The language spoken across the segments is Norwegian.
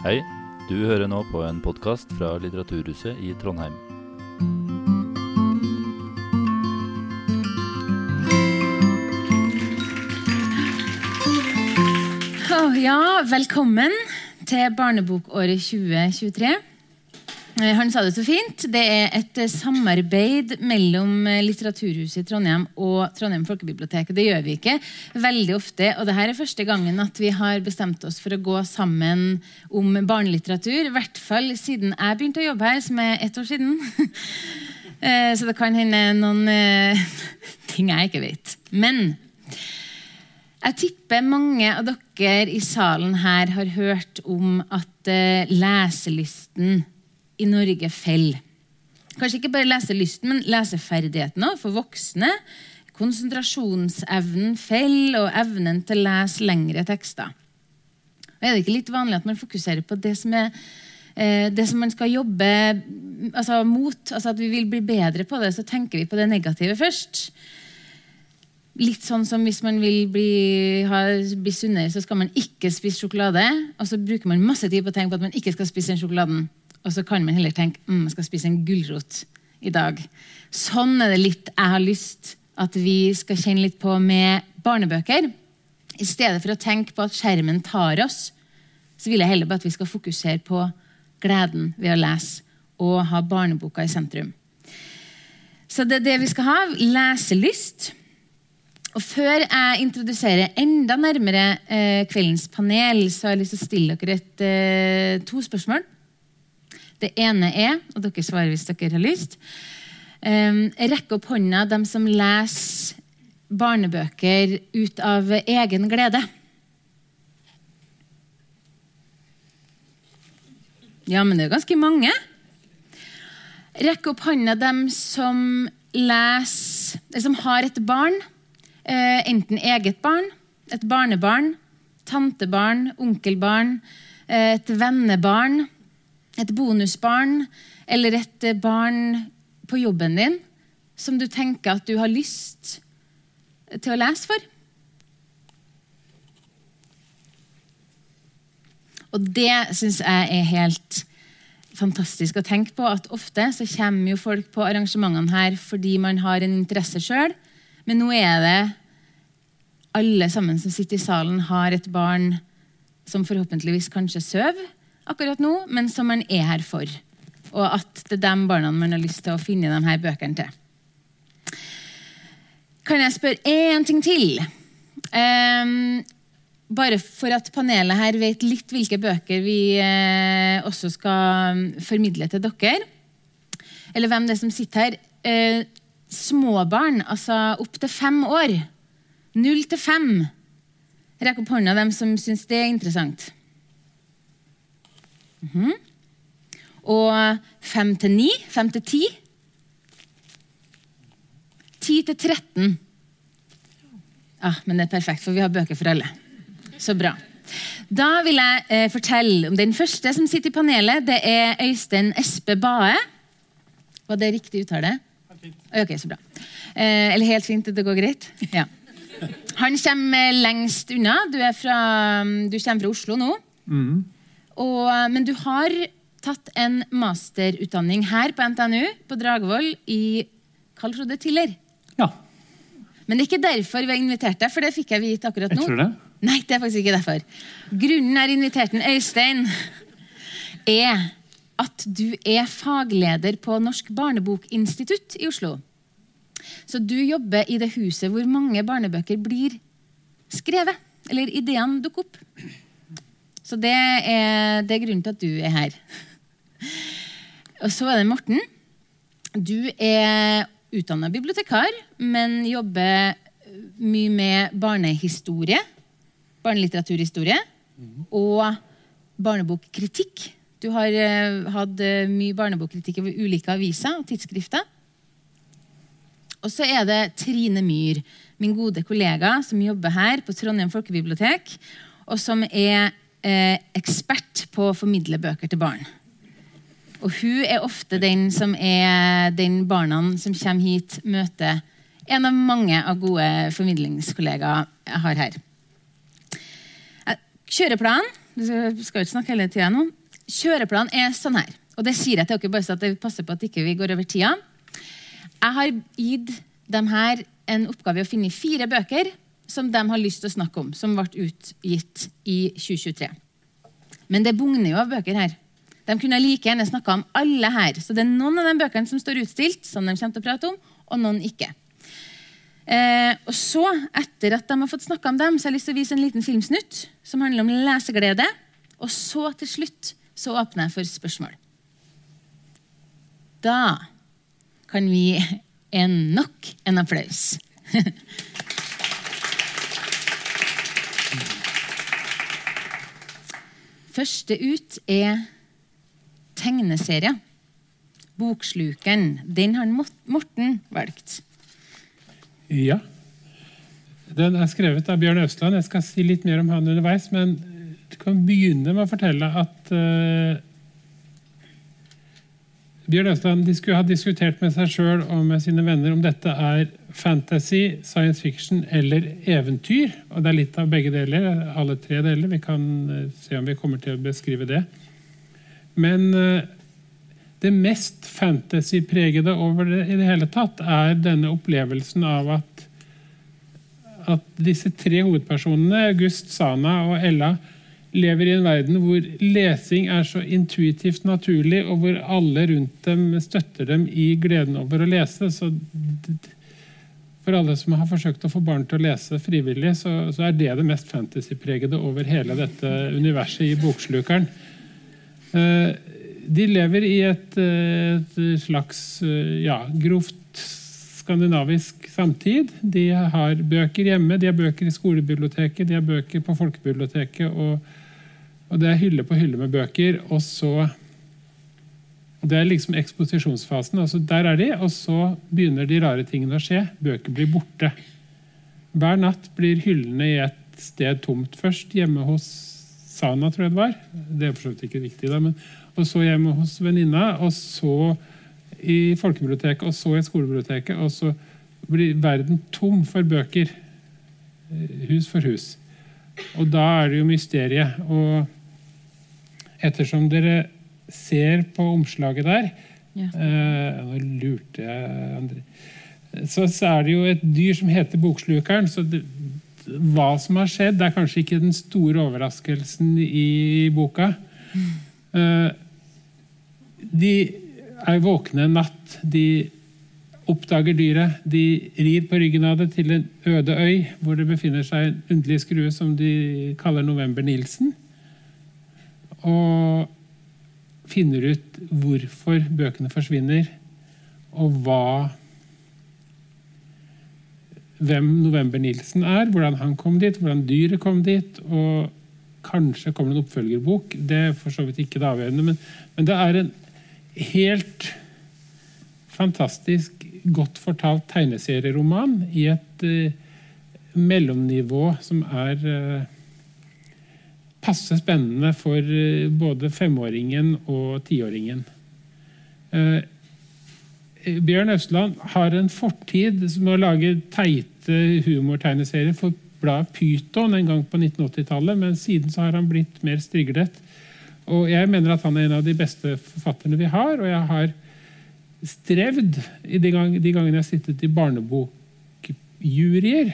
Hei, du hører nå på en podkast fra Litteraturhuset i Trondheim. Ja, velkommen til barnebokåret 2023. Eh, Han sa det så fint. Det er et eh, samarbeid mellom eh, Litteraturhuset i Trondheim og Trondheim folkebibliotek. Det gjør vi ikke veldig ofte. og Dette er første gangen at vi har bestemt oss for å gå sammen om barnelitteratur. I hvert fall siden jeg begynte å jobbe her, som er ett år siden. Så det kan hende noen ting jeg ikke vet. Men jeg tipper mange av dere i salen her har hørt om at leselysten i Norge faller. Kanskje ikke bare leselysten, men leseferdigheten òg, for voksne. Konsentrasjonsevnen faller, og evnen til å lese lengre tekster. Og er det ikke litt vanlig at man fokuserer på det som, er, eh, det som man skal jobbe altså, mot? Altså at vi vil bli bedre på det, så tenker vi på det negative først. Litt sånn som hvis man vil bli, ha, bli sunnere, så skal man ikke spise sjokolade. Og så bruker man masse tid på å tenke på at man ikke skal spise den sjokoladen. Og så kan man heller tenke mm, jeg skal spise en gulrot i dag. Sånn er det litt jeg har lyst at vi skal kjenne litt på med barnebøker. I stedet for å tenke på at skjermen tar oss, så vil jeg heller bare at vi skal fokusere på gleden ved å lese og ha barneboka i sentrum. Så det er det vi skal ha. Leselyst. Og Før jeg introduserer enda nærmere eh, kveldens panel, så har jeg lyst til å stille dere et, eh, to spørsmål. Det ene er, og dere svarer hvis dere har lyst um, Rekk opp hånda dem som leser barnebøker ut av egen glede. Ja, men det er ganske mange. Rekk opp hånda dem som leser, som har et barn. Eh, enten eget barn, et barnebarn, tantebarn, onkelbarn, eh, et vennebarn, et bonusbarn eller et eh, barn på jobben din som du tenker at du har lyst til å lese for. Og det syns jeg er helt fantastisk å tenke på. At ofte så kommer jo folk på arrangementene her fordi man har en interesse sjøl. Men nå er det alle sammen som sitter i salen, har et barn som forhåpentligvis kanskje sover akkurat nå, men som man er her for. Og at det er de barna man har lyst til å finne de her bøkene til. Kan jeg spørre én ting til? Um, bare for at panelet her vet litt hvilke bøker vi eh, også skal formidle til dere. Eller hvem det er som sitter her. Eh, småbarn, altså opp til fem år. Null til fem. Rekk opp hånda dem som syns det er interessant. Mm -hmm. Og fem til ni? Fem til ti? Ti til 13. Ja, men det er perfekt, for vi har bøker for alle. Så bra. Da vil jeg eh, fortelle om den første som sitter i panelet. Det er Øystein Espe Bae. Var det riktig uttale? Ok, så bra. Eh, eller helt fint, det går greit? Ja. Han kommer lengst unna. Du, fra, du kommer fra Oslo nå. Mm. Og, men du har tatt en masterutdanning her på NTNU på Dragvoll i Karl Frode Tiller. Ja. Men det er ikke derfor vi har invitert deg, for det fikk jeg vite akkurat nå. Jeg tror det. Nei, det er faktisk ikke derfor. Grunnen er invitert en Øystein, er at du er fagleder på Norsk barnebokinstitutt i Oslo. Så du jobber i det huset hvor mange barnebøker blir skrevet. Eller ideene dukker opp. Så det er, det er grunnen til at du er her. Og så er det Morten. Du er utdanna bibliotekar, men jobber mye med barnehistorie, barnelitteraturhistorie, og barnebokkritikk. Du har uh, hatt uh, mye barnebokkritikk over ulike aviser og tidsskrifter. Og så er det Trine Myhr, min gode kollega som jobber her på Trondheim folkebibliotek, og som er ekspert på å formidle bøker til barn. Og hun er ofte den som er den barna som kommer hit, møter en av mange av gode formidlingskollegaer jeg har her. Kjøreplanen Du skal ikke snakke hele tida nå. Kjøreplanen er sånn her. Og det sier jeg til dere bare så at jeg passer på at ikke vi ikke går over tida. Jeg har gitt dem her en oppgave å finne fire bøker som de har lyst til å snakke om, som ble utgitt i 2023. Men det bugner jo av bøker her. De kunne like gjerne snakka om alle her. Så det er noen av de bøkene som står utstilt, som de kommer til å prate om, og noen ikke. Eh, og så, etter at de har fått snakka om dem, så har jeg lyst til å vise en liten filmsnutt som handler om leseglede. Og så til slutt så åpner jeg for spørsmål. Da kan vi en nok en applaus. Første ut er tegneserie. Bokslukeren. Den har Morten valgt. Ja. Den er skrevet av Bjørn Østland. Jeg skal si litt mer om han underveis. Men du kan begynne med å fortelle at uh, Bjørn Østland skulle ha diskutert med seg sjøl og med sine venner om dette er fantasy, science fiction eller eventyr. Og det er litt av begge deler. Alle tre deler. Vi kan uh, se om vi kommer til å beskrive det. Men uh, det mest fantasy-pregede over det i det hele tatt er denne opplevelsen av at, at disse tre hovedpersonene, August, Sana og Ella, lever i en verden hvor lesing er så intuitivt naturlig, og hvor alle rundt dem støtter dem i gleden over å lese. Så for alle som har forsøkt å få barn til å lese frivillig, så, så er det det mest fantasy-pregede over hele dette universet i Bokslukeren. Uh, de lever i et, et slags ja, grovt skandinavisk samtid. De har bøker hjemme, de har bøker i skolebiblioteket, de har bøker på folkebiblioteket. Og, og det er hylle på hylle med bøker. Og så Det er liksom eksposisjonsfasen. altså Der er de, og så begynner de rare tingene å skje. Bøker blir borte. Hver natt blir hyllene i et sted tomt. Først hjemme hos Sana, tror jeg det var. Det er for så vidt ikke riktig, da, men og så hjemme hos venninna, og så i folkebiblioteket, og så i skolebiblioteket. Og så blir verden tom for bøker. Eh, hus for hus. Og da er det jo mysteriet. Og ettersom dere ser på omslaget der ja. eh, Nå lurte jeg André. Så, så, er det jo et dyr som heter Bokslukeren. så det, hva som har skjedd, det er kanskje ikke den store overraskelsen i boka. Eh, de er våkne en natt. De oppdager dyret. De rir på ryggen av det til en øde øy hvor det befinner seg en underlig skrue som de kaller November-Nilsen. Og finner ut hvorfor bøkene forsvinner, og hva hvem November-Nilsen er, hvordan han kom dit, hvordan dyret kom dit. og Kanskje kommer det en oppfølgerbok. Det er for så vidt ikke det avgjørende. Men, men det er en helt fantastisk godt fortalt tegneserieroman i et uh, mellomnivå som er uh, passe spennende for uh, både femåringen og tiåringen. Bjørn Østland har en fortid med å lage teite humortegneserier for bladet Pyton en gang på 1980-tallet, men siden så har han blitt mer striglet og jeg mener at han er en av de beste forfatterne vi har. Og jeg har strevd de, gang, de gangene jeg har sittet i barnebokjuryer.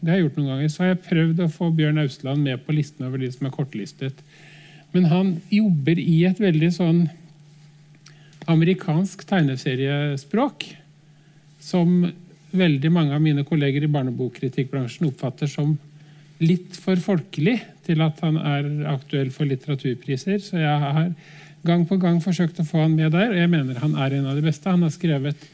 Det har jeg gjort noen ganger, Så har jeg prøvd å få Bjørn Ausland med på listen over de som er kortlistet. Men han jobber i et veldig sånn amerikansk tegneseriespråk som veldig mange av mine kolleger i barnebokkritikkbransjen oppfatter som litt for folkelig til at han er aktuell for litteraturpriser. Så jeg har gang på gang forsøkt å få han med der, og jeg mener han er en av de beste. Han har skrevet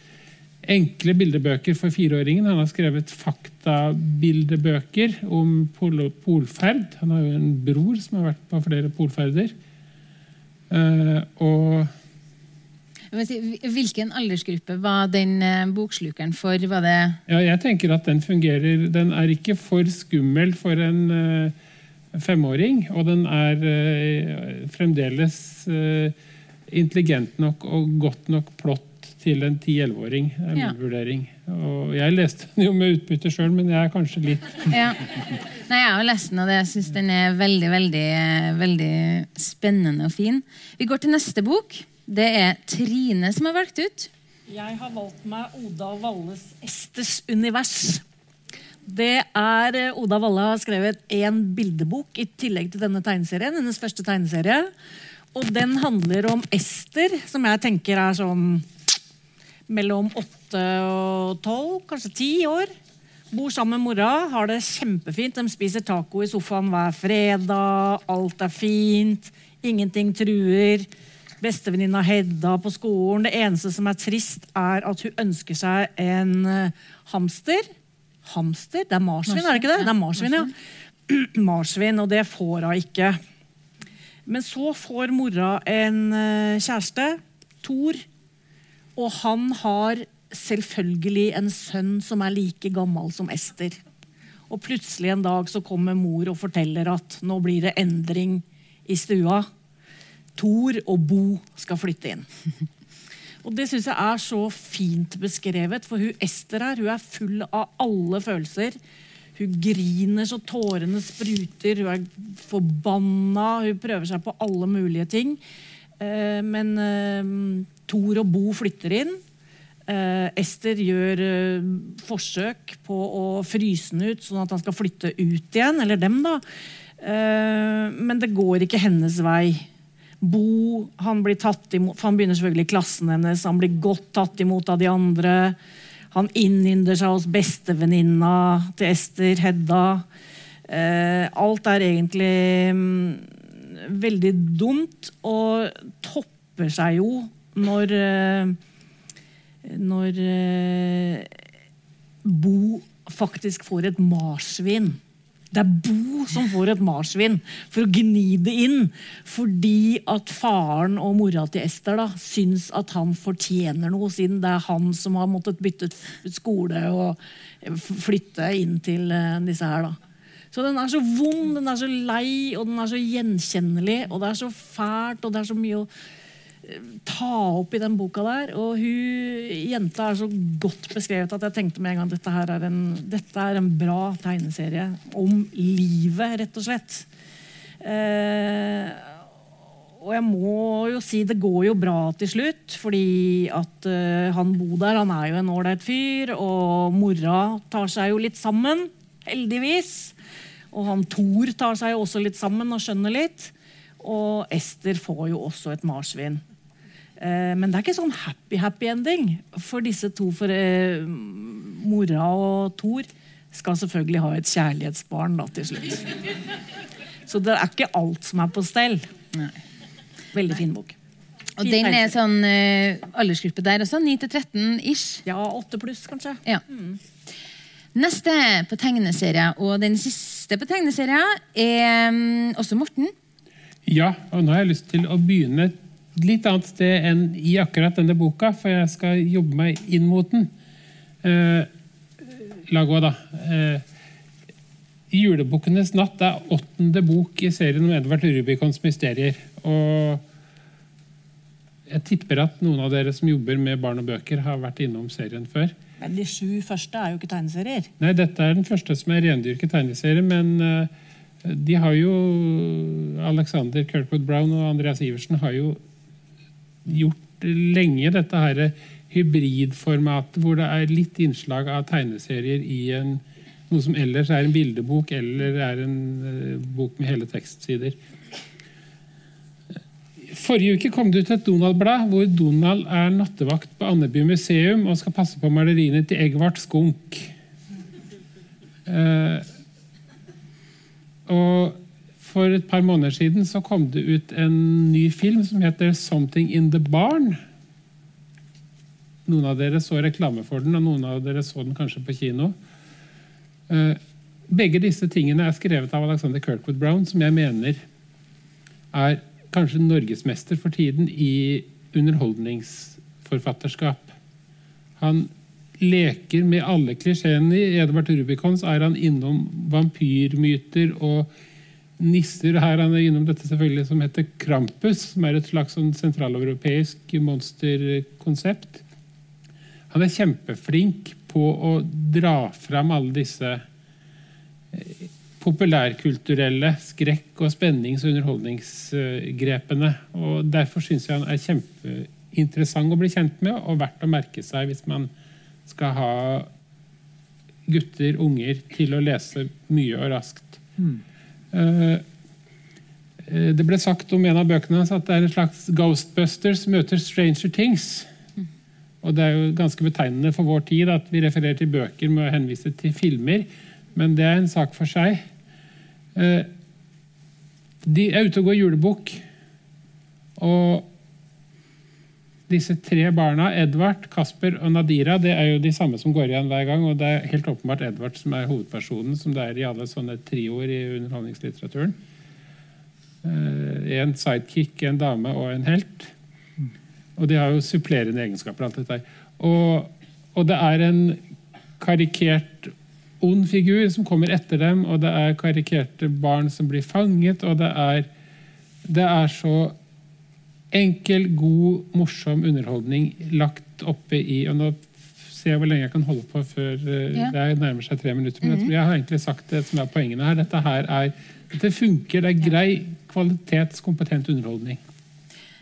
enkle bildebøker for fireåringen. Han har skrevet faktabildebøker om pol polferd. Han har jo en bror som har vært på flere polferder. Uh, og Hvilken aldersgruppe var den eh, bokslukeren for? Var det ja, jeg tenker at Den fungerer. Den er ikke for skummel for en uh, femåring. Og den er uh, fremdeles intelligent nok og godt nok plott til en 10-11-åring. er min Ja. vurdering. Og jeg leste den jo med utbytte sjøl, men jeg er kanskje litt Ja. Nei, jeg har lest den, og jeg syns den er veldig, veldig, veldig spennende og fin. Vi går til neste bok. Det er Trine som har valgt ut. Jeg har valgt meg Oda Walles 'Esters univers'. Det er eh, Oda Valle har skrevet én bildebok i tillegg til denne tegneserien. Hennes første tegneserie. Og den handler om Ester, som jeg tenker er sånn mellom åtte og tolv, kanskje ti år. Bor sammen med mora, har det kjempefint. De spiser taco i sofaen hver fredag. Alt er fint. Ingenting truer. Bestevenninna Hedda på skolen. Det eneste som er trist, er at hun ønsker seg en eh, hamster. Hamster? Det er marsvin, er det ikke det? Det er marsvin, ja. Marsvin, og det får hun ikke. Men så får mora en eh, kjæreste, Thor, og han har selvfølgelig en sønn som er like gammel som Ester. Og plutselig en dag så kommer mor og forteller at nå blir det endring i stua. Thor og Bo skal flytte inn. Og Det syns jeg er så fint beskrevet, for hun Ester her, hun er full av alle følelser. Hun griner så tårene spruter, hun er forbanna, hun prøver seg på alle mulige ting. Eh, men eh, Thor og Bo flytter inn. Eh, Ester gjør forsøk på å fryse den ut, sånn at han skal flytte ut igjen. Eller dem, da. Men det går ikke hennes vei. Bo han blir tatt imot, han begynner selvfølgelig i klassen hennes. Han blir godt tatt imot av de andre. Han innynder seg hos bestevenninna til Ester, Hedda. Alt er egentlig mm, veldig dumt, og topper seg jo når eh, Når eh, Bo faktisk får et marsvin. Det er Bo som får et marsvin for å gni det inn. Fordi at faren og mora til Ester da, syns at han fortjener noe, siden det er han som har måttet bytte skole og flytte inn til eh, disse her. da. Så den er så vond, den er så lei, og den er så gjenkjennelig. Og det er så fælt, og det er så mye å eh, ta opp i den boka der. Og hun jenta er så godt beskrevet at jeg tenkte med en gang dette her er en, dette er en bra tegneserie om livet, rett og slett. Eh, og jeg må jo si det går jo bra til slutt, fordi at eh, han Bo der, han er jo en ålreit fyr, og mora tar seg jo litt sammen, heldigvis. Og han Thor tar seg jo også litt sammen og skjønner litt. Og Ester får jo også et marsvin. Eh, men det er ikke sånn happy-happy ending. For disse to, for eh, mora og Thor, skal selvfølgelig ha et kjærlighetsbarn da, til slutt. Så det er ikke alt som er på stell. Nei. Veldig fin bok. Og Fin den er sånn eh, aldersgruppe der også. 9 til 13 ish. Ja, 8 pluss, kanskje. Ja. Neste på tegneserie, og den siste på tegneserie, er mm, også Morten. Ja, og nå har jeg lyst til å begynne et litt annet sted enn i akkurat denne boka, for jeg skal jobbe meg inn mot den. Eh, la gå, da. Eh, Julebukkenes natt er åttende bok i serien om Edvard Rubicons mysterier. Og jeg tipper at noen av dere som jobber med barn og bøker, har vært innom serien før. Men de sju første er jo ikke tegneserier. Nei, dette er den første som er rendyrket tegneserie, men eh, de har jo Alexander Kirkwood Brown og Andreas Iversen har jo gjort lenge dette her hybridformatet hvor det er litt innslag av tegneserier i en, noe som ellers er en bildebok eller er en eh, bok med hele tekstsider. Forrige uke kom det ut et Donald-blad hvor Donald er nattevakt på Andeby museum og skal passe på maleriene til Egvart Skunk. Eh, og for et par måneder siden så kom det ut en ny film som heter 'Something in the Barn'. Noen av dere så reklame for den, og noen av dere så den kanskje på kino. Eh, begge disse tingene er skrevet av Alexander Kirkwood Brown, som jeg mener er kanskje norgesmester for tiden i underholdningsforfatterskap. Han leker med alle klisjeene. I Edvard Rubicons er han innom vampyrmyter og nisser. Her er han innom dette selvfølgelig som heter Krampus, som er et slags sånn sentraleuropeisk monsterkonsept. han er kjempeflink på å dra fram alle disse eh, populærkulturelle skrekk- og spennings- og underholdningsgrepene. Og Derfor syns jeg han er kjempeinteressant å bli kjent med, og verdt å merke seg hvis man skal ha gutter, unger, til å lese mye og raskt. Mm. det ble sagt om en av bøkene hans at det er en slags Ghostbusters møter Stranger Things. Og det er jo ganske betegnende for vår tid at vi refererer til bøker med å henvise til filmer, men det er en sak for seg. Eh, De er ute og går julebukk, og disse tre barna, Edvard, Kasper og Nadira, det er jo de samme som går igjen hver gang. Og det er helt åpenbart Edvard som er hovedpersonen, som det er i alle sånne trioer i underholdningslitteraturen. Eh, en sidekick, en dame og en helt. Og de har jo supplerende egenskaper. alt dette. Og, og det er en karikert ond figur som kommer etter dem, og det er karikerte barn som blir fanget, og det er, det er så enkel, god, morsom underholdning lagt oppe i og Nå ser jeg hvor lenge jeg kan holde på før eh, Ja. det nærmer seg tre minutter. Men jeg, jeg har egentlig sagt det som er poengene her. Dette her er, dette funker, det er grei, kvalitetskompetent underholdning.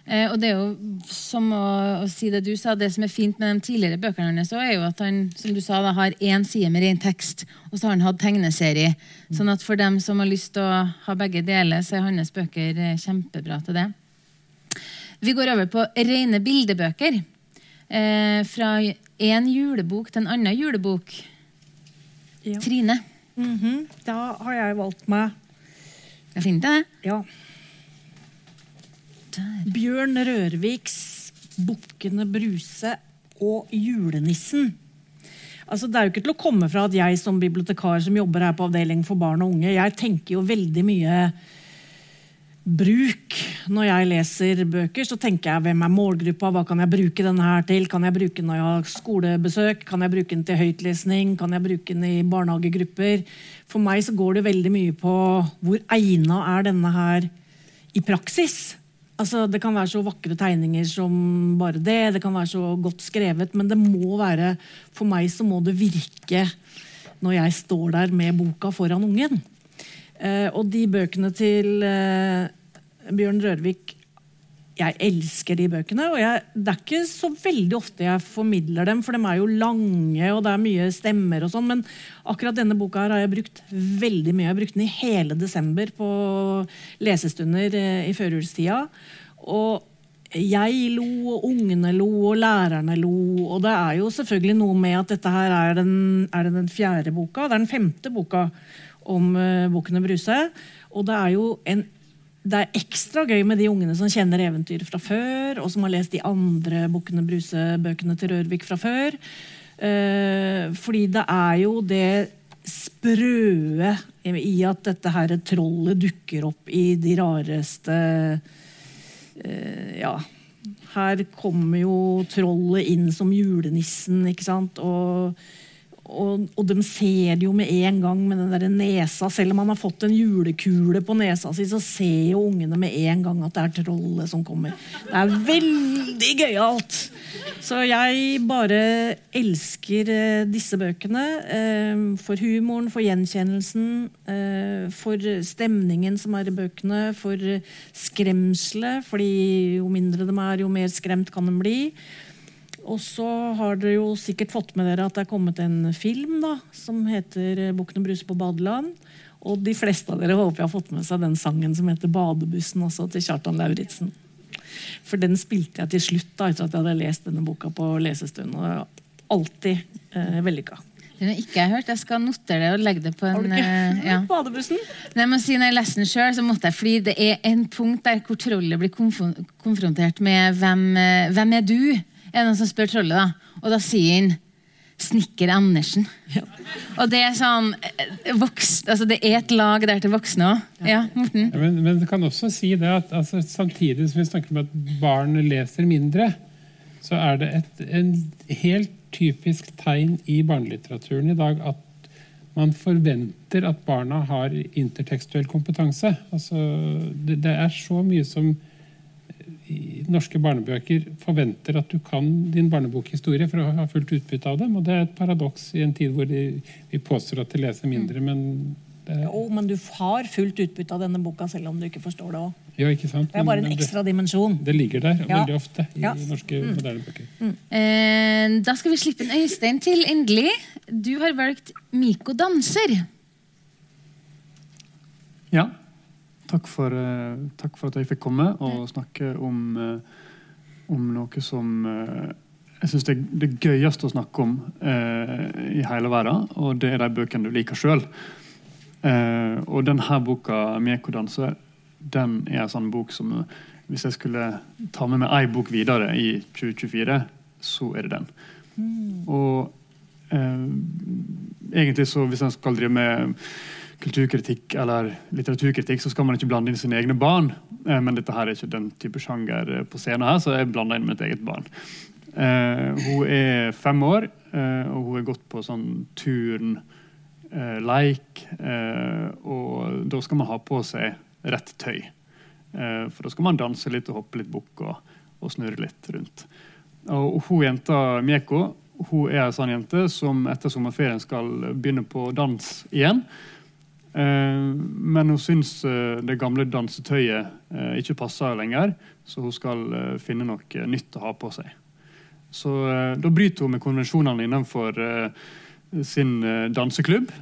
Eh, og det er jo som å, å si det du sa, det som er fint med de tidligere bøkene hans, er jo at han som du sa, da, har én side med ren tekst, og så har han hatt tegneserie. Sånn at for dem som har lyst til å ha begge deler, så er hans bøker eh, kjempebra til det. Vi går over på rene bildebøker. Eh, fra én julebok til en annen julebok. Ja. Trine. Mhm. Da har jeg valgt meg Jeg finner det. ja, Bjørn Rørviks 'Bukkene Bruse' og 'Julenissen'. Altså, det er jo ikke til å komme fra at jeg som bibliotekar som jobber her på avdeling for barn og unge, jeg tenker jo veldig mye bruk. Når jeg leser bøker, så tenker jeg hvem er målgruppa, hva kan jeg bruke denne her til? Kan jeg bruke den når jeg har skolebesøk? Kan jeg bruke den til høytlesning? Kan jeg bruke den i barnehagegrupper? For meg så går det veldig mye på hvor egna er denne her i praksis. Altså, det kan være så vakre tegninger som bare det, det kan være så godt skrevet, men det må være For meg så må det virke når jeg står der med boka foran ungen. Eh, og de bøkene til eh, Bjørn Rørvik Jeg elsker de bøkene. Og jeg, det er ikke så veldig ofte jeg formidler dem, for de er jo lange, og det er mye stemmer og sånn. Men akkurat denne boka har jeg brukt veldig mye. Jeg har brukt den i hele desember på lesestunder eh, i førjulstida. Og jeg lo, og ungene lo, og lærerne lo. Og det er jo selvfølgelig noe med at dette her er den, er den fjerde boka. Det er den femte boka om uh, Bukkene Bruse. Og det er jo en det er ekstra gøy med de ungene som kjenner eventyret fra før, og som har lest de andre Bukkene Bruse-bøkene til Rørvik fra før. Eh, fordi det er jo det sprøe i at dette her trollet dukker opp i de rareste eh, Ja. Her kommer jo trollet inn som julenissen, ikke sant. Og, og, og de ser det jo med en gang med den der nesa. Selv om han har fått en julekule på nesa si, så ser jo ungene med en gang at det er trollet som kommer. Det er veldig gøyalt! Så jeg bare elsker eh, disse bøkene. Eh, for humoren, for gjenkjennelsen, eh, for stemningen som er i bøkene, for skremselet. fordi jo mindre de er, jo mer skremt kan de bli. Og så har dere jo sikkert fått med dere at det er kommet en film da, som heter 'Bukkene Bruse på badeland'. Og de fleste av dere håper jeg har fått med seg den sangen som heter 'Badebussen' også, til Kjartan Lauritzen. For den spilte jeg til slutt da, etter at jeg hadde lest denne boka på lesestund. Og alltid eh, vellykka. Den har ikke jeg hørt. Jeg skal notere det og legge det på en Har du ikke hørt ja. Badebussen? Nei, jeg må si Når jeg leste den sjøl, så måtte jeg fordi det er en punkt der hvor trollet blir konfron konfrontert med hvem, eh, hvem er du? Er noen som spør trollet, da? Og da sier han Snekker Andersen. Og det er sånn eh, voks, altså Det er et lag der til voksne òg. Ja, Morten? Ja, men, men det kan også si det at altså, samtidig som vi snakker om at barn leser mindre, så er det et en helt typisk tegn i barnelitteraturen i dag at man forventer at barna har intertekstuell kompetanse. Altså, det, det er så mye som i norske barnebøker forventer at du kan din barnebokhistorie for å ha fullt utbytte av dem. Og det er et paradoks i en tid hvor de, vi påstår at de leser mindre. Men det, Jo, men du har fullt utbytte av denne boka selv om du ikke forstår det òg. ja, ikke sant? Det er bare en ekstra dimensjon. Det, det ligger der Ja. veldig ofte i Ja. norske moderne bøker. Eh, da skal vi slippe en Øystein til, endelig. Du har valgt Miko danser. Ja. Takk for, eh, takk for at jeg fikk komme og snakke om, eh, om noe som eh, jeg syns det er det gøyeste å snakke om i hele verden, og det er de bøkene du liker sjøl. Og denne boka, 'Miekodanse', den er en sånn bok som hvis jeg skulle ta med meg ei bok videre i 2024, så er det den. Og eh, egentlig så hvis en skal drive med kulturkritikk eller litteraturkritikk, så skal man ikke blande inn sine egne barn. Eh, men dette her er ikke den type sjanger eh, på scenen her, så jeg blander inn mitt eget barn. Eh, hun er fem år, og hun har gått på sånn turn, leik, og da skal man ha på seg rett tøy. For da skal man danse litt og hoppe litt bukk og, og snurre litt rundt. Og hun jenta Mieko hun er en sånn jente som etter sommerferien skal begynne på dans igjen. Eh, men hun syns eh, det gamle dansetøyet eh, ikke passer lenger, så hun skal finne noe nytt å ha på seg. Så Da bryter hun med konvensjonene innenfor sin danseklubb.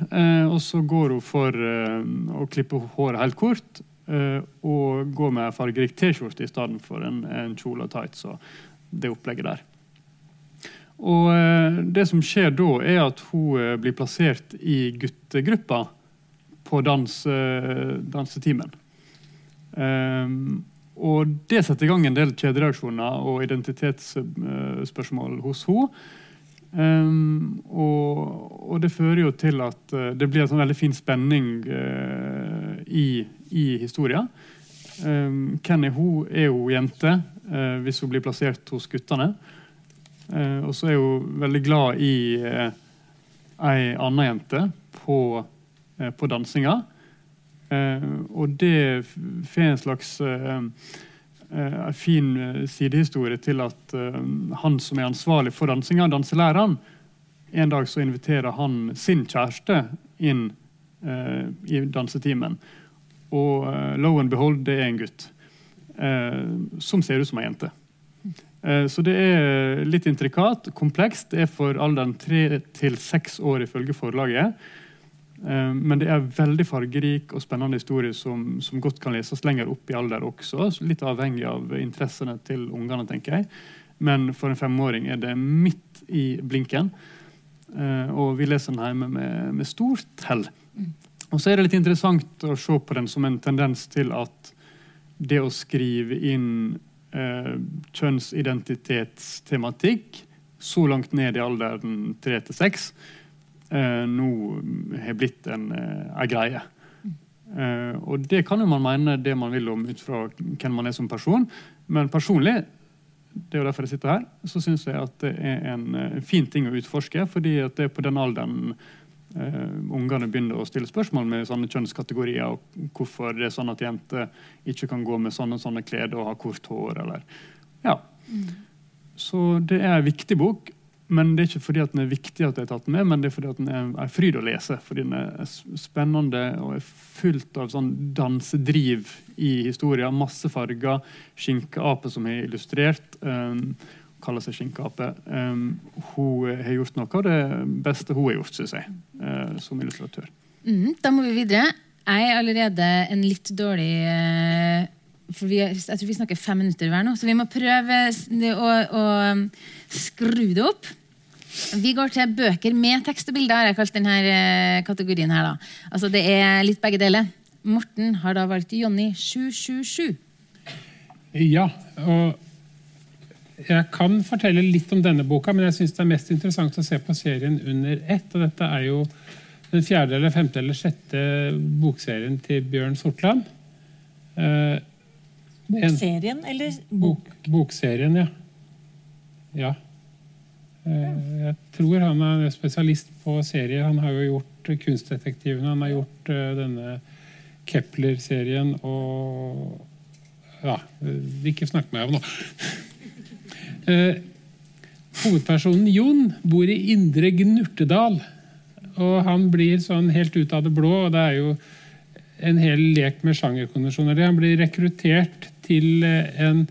og så går hun for å klippe håret helt kort og gå med fargerik T-skjorte i stedet for en, en kjole og tights og det opplegget der. Og Det som skjer da, er at hun blir plassert i guttegruppa på dans, eh, dansetimen. Um, og Det setter i gang en del kjedereaksjoner og identitetsspørsmål hos henne. Um, og, og det fører jo til at eh, det blir en sånn veldig fin spenning uh, i, i historien. Um, hvem er hun? Er hun jente uh, hvis hun blir plassert hos guttene? Uh, og så er hun veldig glad i ei anna jente på, på dansinga. Eh, og det får en slags eh, eh, en fin eh, sidehistorie til at eh, han som er ansvarlig for dansinga, danselæreren, en dag så inviterer han sin kjæreste inn eh, i dansetimen. Og eh, lo and behold, det er en gutt eh, som ser ut som ei jente. Eh, Så det er litt intrikat, komplekst. Det er for alderen tre til seks år ifølge forlaget. Eh, Men det er veldig fargerik og spennende historie som, som godt kan leses lenger opp i alder også. Litt avhengig av interessene til ungene, tenker jeg. Men for en femåring er det midt i blinken. Eh, Og vi leser den hjemme med, med stort hell. Og så er det litt interessant å se på den som en tendens til at det å skrive inn eh, kjønnsidentitetstematikk så langt ned i alderen 3 til 6 eh, nå har blitt en, eh, en greie. Eh, og det kan jo man mene det man vil om ut fra hvem man er som person, men personlig det er jo derfor jeg sitter her, så syns jeg at det er en, eh, fin ting å utforske. fordi at det er på den alderen eh, ungene begynner å stille spørsmål med sånne kjønnskategorier, og hvorfor det er sånn at jenter ikke kan gå med sånne sånne klær og ha kort hår. eller ja. Så det er en viktig bok, men det er ikke fordi at den er viktig at jeg har tatt den med, men det er fordi at den er en fryd å lese. Fordi den er spennende og er fullt av sånn dansedriv i historien. Masse farger. Skinkeape som er illustrert. Um, kaller seg skinkeape. Um, hun har gjort noe av det beste hun har gjort, syns jeg, uh, som illustratør. Mm, da må vi videre. Jeg er allerede en litt dårlig uh, for vi, er- Jeg tror vi snakker fem minutter hver nå, så vi må prøve å, å skru det opp. Vi går til bøker med tekst og bilder, har jeg kalt denne kategorien. her da. Altså Det er litt begge deler. Morten har da valgt Jonny 777. Ja, og jeg kan fortelle litt om denne boka, men jeg syns det er mest interessant å se på serien under ett. og Dette er jo den fjerde, eller femte eller sjette bokserien til Bjørn Sortland. Eh, en- Serien eller Bok, bokserien, ja. Ja. Eh, Jeg tror han er spesialist på serier. Han har jo gjort Kunstdetektivene, han har gjort eh, denne Kepler-serien og Ja, eh, ikke snakk meg nå. noe. hovedpersonen Jon bor i Indre Gnurtedal. Og han blir sånn helt ut av det blå, og det er jo en hel lek med sjangerkonvensjoner. Han blir rekruttert til eh, en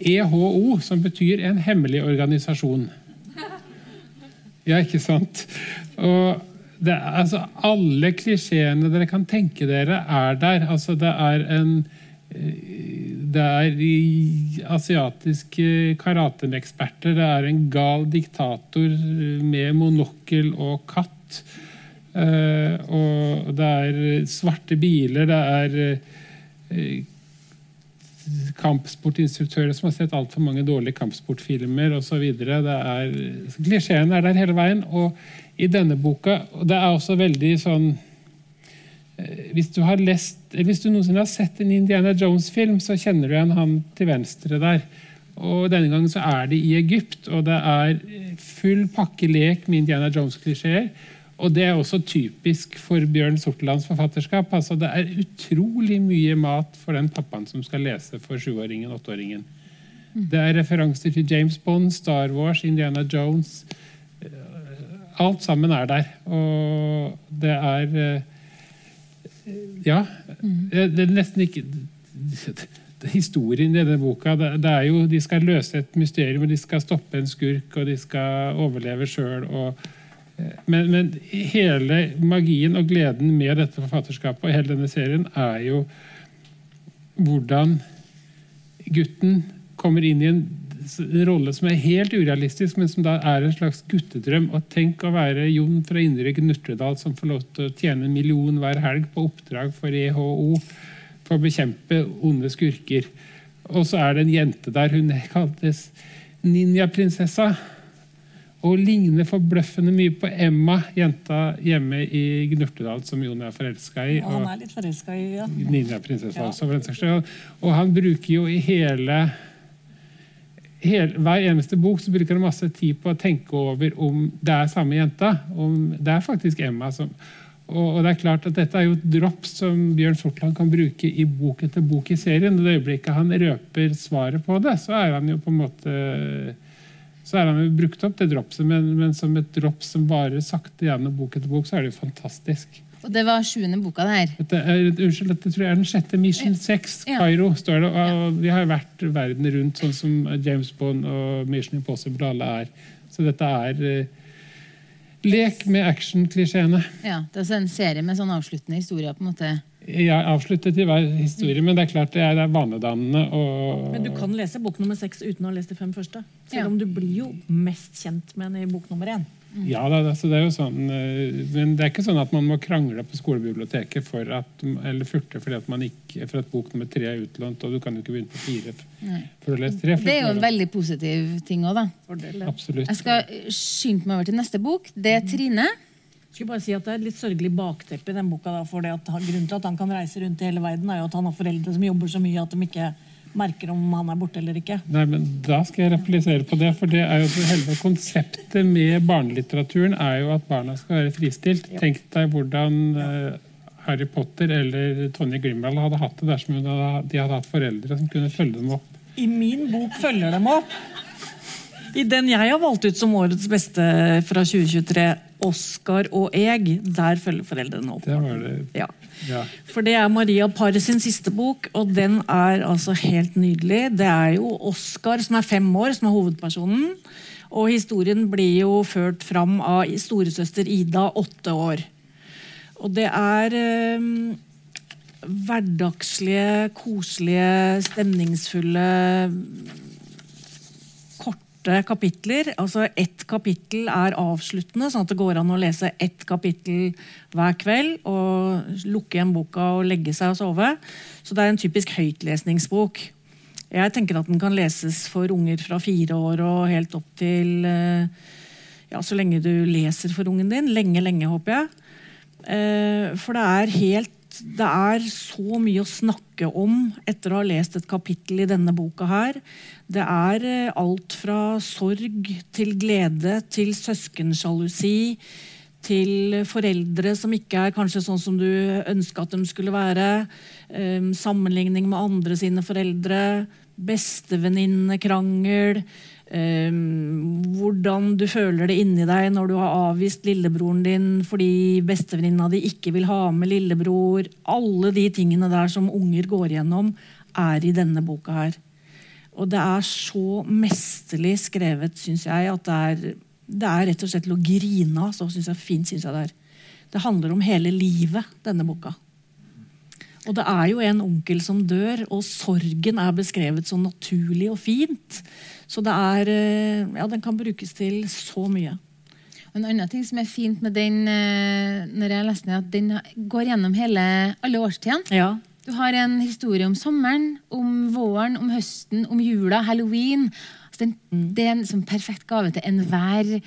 EHO, som betyr en hemmelig organisasjon. Ja, ikke sant? Og det, altså, alle klisjeene dere kan tenke dere, er der. Altså, det er en eh, Det er asiatiske karateeksperter. Det er en gal diktator med monokkel og katt. Eh, og det er svarte biler, det er eh, kampsportinstruktører som har sett altfor mange dårlige kampsportfilmer osv. Klisjeen er der hele veien. Og i denne boka og Det er også veldig sånn eh, hvis du, har lest, hvis du noensinne har sett en Indiana Jones-film, så kjenner du igjen han til venstre der. Og Denne gangen så er det i Egypt, og det er full pakkelek med Indiana Jones-klisjeer. Og det er også typisk for Bjørn Sortelands forfatterskap. altså Det er utrolig mye mat for den pappaen som skal lese for sjuåringen, åtteåringen. Det er referanser til James Bond, Star Wars, Indiana Jones. Eh, Alt sammen er der. Og det er eh, Ja. Det er nesten ikke Historien i denne boka det, er jo, De skal løse et mysterium, og de skal stoppe en skurk, og de skal overleve sjøl. Men, men hele magien og gleden med dette forfatterskapet og hele denne serien er jo hvordan gutten kommer inn i en rolle som er helt urealistisk, men som da er en slags guttedrøm. Og tenk å være Jon fra Indre Gnurtredal som får lov til å tjene en million hver helg på oppdrag for EHO for å bekjempe onde skurker. Og så er det en jente der. Hun kaltes Ninjaprinsessa. Og ligner forbløffende mye på Emma, jenta hjemme i Gnurtedal som Jon er forelska i. Ja, han er litt forelska i ja. Ninjaprinsessa Ja. også, for den saks skyld. Og han bruker jo i hele, hele Hver eneste bok så bruker han masse tid på å tenke over om det er samme jenta. Om det er faktisk Emma som og, og det er klart at Dette er jo et dropp som Bjørn Sortland kan bruke i bok etter bok i serien. I Det øyeblikket han røper svaret på det, så er han jo på en måte så er han jo brukt opp det dropset, men, men som et drops som varer sakte gjennom bok etter bok, så er det jo fantastisk. Og det var sjuende boka, det her. Dette er, unnskyld, dette tror jeg er den sjette Mission 6, Ja. Kairo, står det. Og vi har vært verden rundt, sånn som James Bond og Mission Impossible alle er. Så dette er uh, lek med action-klisjeene. Ja, det er altså en serie med sånn avsluttende historier. på en måte. Jeg avsluttet i hver historie, men det er klart det er, det er vanedannende. Og, Men du kan lese bok nummer seks uten å ha lest de fem første. Selv Ja. om du blir jo mest kjent med henne i bok nummer én. Ja, det, altså det er jo sånn, eh, men det er ikke sånn at man må krangle på skolebiblioteket for at, eller furte fordi at, man ikke, for at bok nummer tre er utlånt, og du kan jo ikke begynne på fire Nei. for å lese tre. Det er jo en veldig positiv ting òg, da. Fordel, ja. Absolutt. Jeg skal skynde meg over til neste bok. Det er Trine. Skulle bare si at Det er et litt sørgelig bakteppe i den boka. Da, for det at han, grunnen til at han kan reise rundt i hele verden, er jo at han har foreldre som jobber så mye at de ikke merker om han er borte eller ikke. Nei, men Da skal jeg replisere på det. for det er jo Hele konseptet med barnelitteraturen er jo at barna skal være fristilt. Tenk deg hvordan eh, Harry Potter eller Tonje Grimwald hadde hatt det dersom de hadde hatt foreldre som kunne følge dem opp. I min bok følger dem opp. I den jeg har valgt ut som årets beste fra 2023, 'Oscar og jeg. der følger foreldrene opp. Det var det. Ja. Ja. For det er Maria Paret sin siste bok, og den er altså helt nydelig. Det er jo Oskar som er fem år, som er hovedpersonen. Og historien blir jo ført fram av storesøster Ida, åtte år. Og det er eh, hverdagslige, koselige, stemningsfulle korte kapitler. Altså Ett kapittel er avsluttende, sånn at det går an å lese ett kapittel hver kveld. og Lukke igjen boka og legge seg og sove. Så det er en typisk høytlesningsbok. Jeg tenker at den kan leses for unger fra fire år og helt opp til eh, ja, så lenge du leser for ungen din. Lenge, lenge, håper jeg. Eh, For det er helt det er så mye å snakke om etter å ha lest et kapittel i denne boka her. Det er eh, alt fra sorg til glede til søskensjalusi til foreldre som ikke er kanskje sånn som du ønska at de skulle være. Um, sammenligning med andre sine foreldre. Bestevenninnekrangel. Um, hvordan du føler det inni deg når du har avvist lillebroren din fordi bestevenninna di ikke vil ha med lillebror. Alle de tingene der som unger går gjennom, er i denne boka her. Og det er så mesterlig skrevet, syns jeg, at det er, det er rett og slett til å grine av. Så synes jeg, fint synes jeg det er. Det handler om hele livet, denne boka. Og det er jo en onkel som dør, og sorgen er beskrevet så naturlig og fint. Så det er eh, Ja, den kan brukes til så mye. En annen ting som er fint med den, eh, når jeg leser den, at den går gjennom hele, alle årstidene. Ja. Du har en historie om sommeren, om våren, om høsten, om jula, halloween. Altså den, det er en sånn perfekt gave til enhver